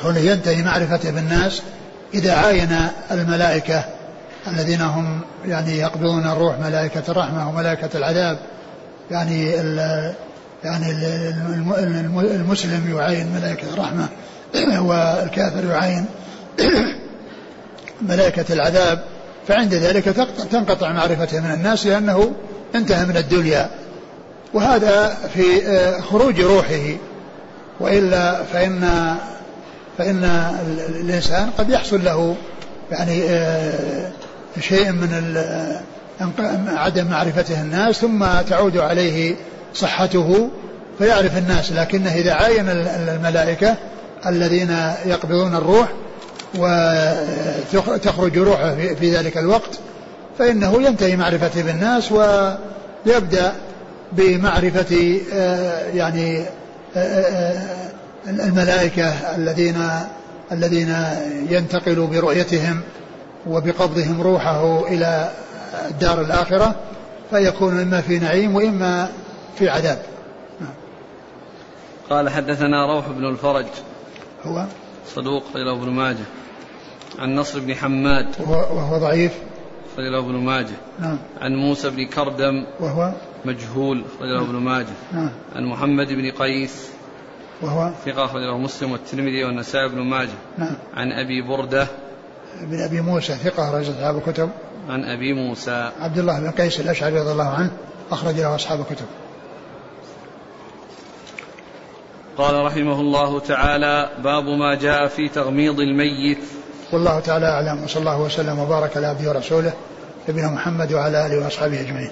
كونه ينتهي معرفته بالناس إذا عاين الملائكة الذين هم يعني يقبضون الروح ملائكة الرحمة وملائكة العذاب يعني ال يعني المسلم يعاين ملائكة الرحمة والكافر يعاين ملائكة العذاب فعند ذلك تنقطع معرفته من الناس لأنه انتهى من الدنيا. وهذا في آه، خروج روحه. وإلا فإن فإن الإنسان قد يحصل له يعني آه، شيء من عدم معرفته الناس ثم تعود عليه صحته فيعرف الناس. لكنه إذا عاين الملائكة الذين يقبضون الروح وتخرج روحه في ذلك الوقت فإنه ينتهي معرفته بالناس ويبدأ بمعرفة آه، يعني آه، آه، الملائكة الذين الذين ينتقل برؤيتهم وبقبضهم روحه إلى الدار الآخرة فيكون إما في نعيم وإما في عذاب. قال حدثنا روح بن الفرج. هو؟ صدوق إلى ابن ماجه. عن نصر بن حماد. وهو ضعيف. أخرج ابن ماجه. نعم. عن موسى بن كردم. وهو؟ مجهول أخرج ابن ماجه. نعم. عن محمد بن قيس. وهو؟ ثقة أخرجه مسلم والترمذي والنسائي بن ماجه. نعم. عن أبي بردة. بن أبي موسى ثقة أخرج أصحاب الكتب. عن أبي موسى. عبد الله بن قيس الأشعري رضي الله عنه أخرج له أصحاب الكتب. قال رحمه الله تعالى باب ما جاء في تغميض الميت. والله تعالى أعلم وصلى الله وسلم وبارك على عبده ورسوله نبينا محمد وعلى آله وأصحابه أجمعين.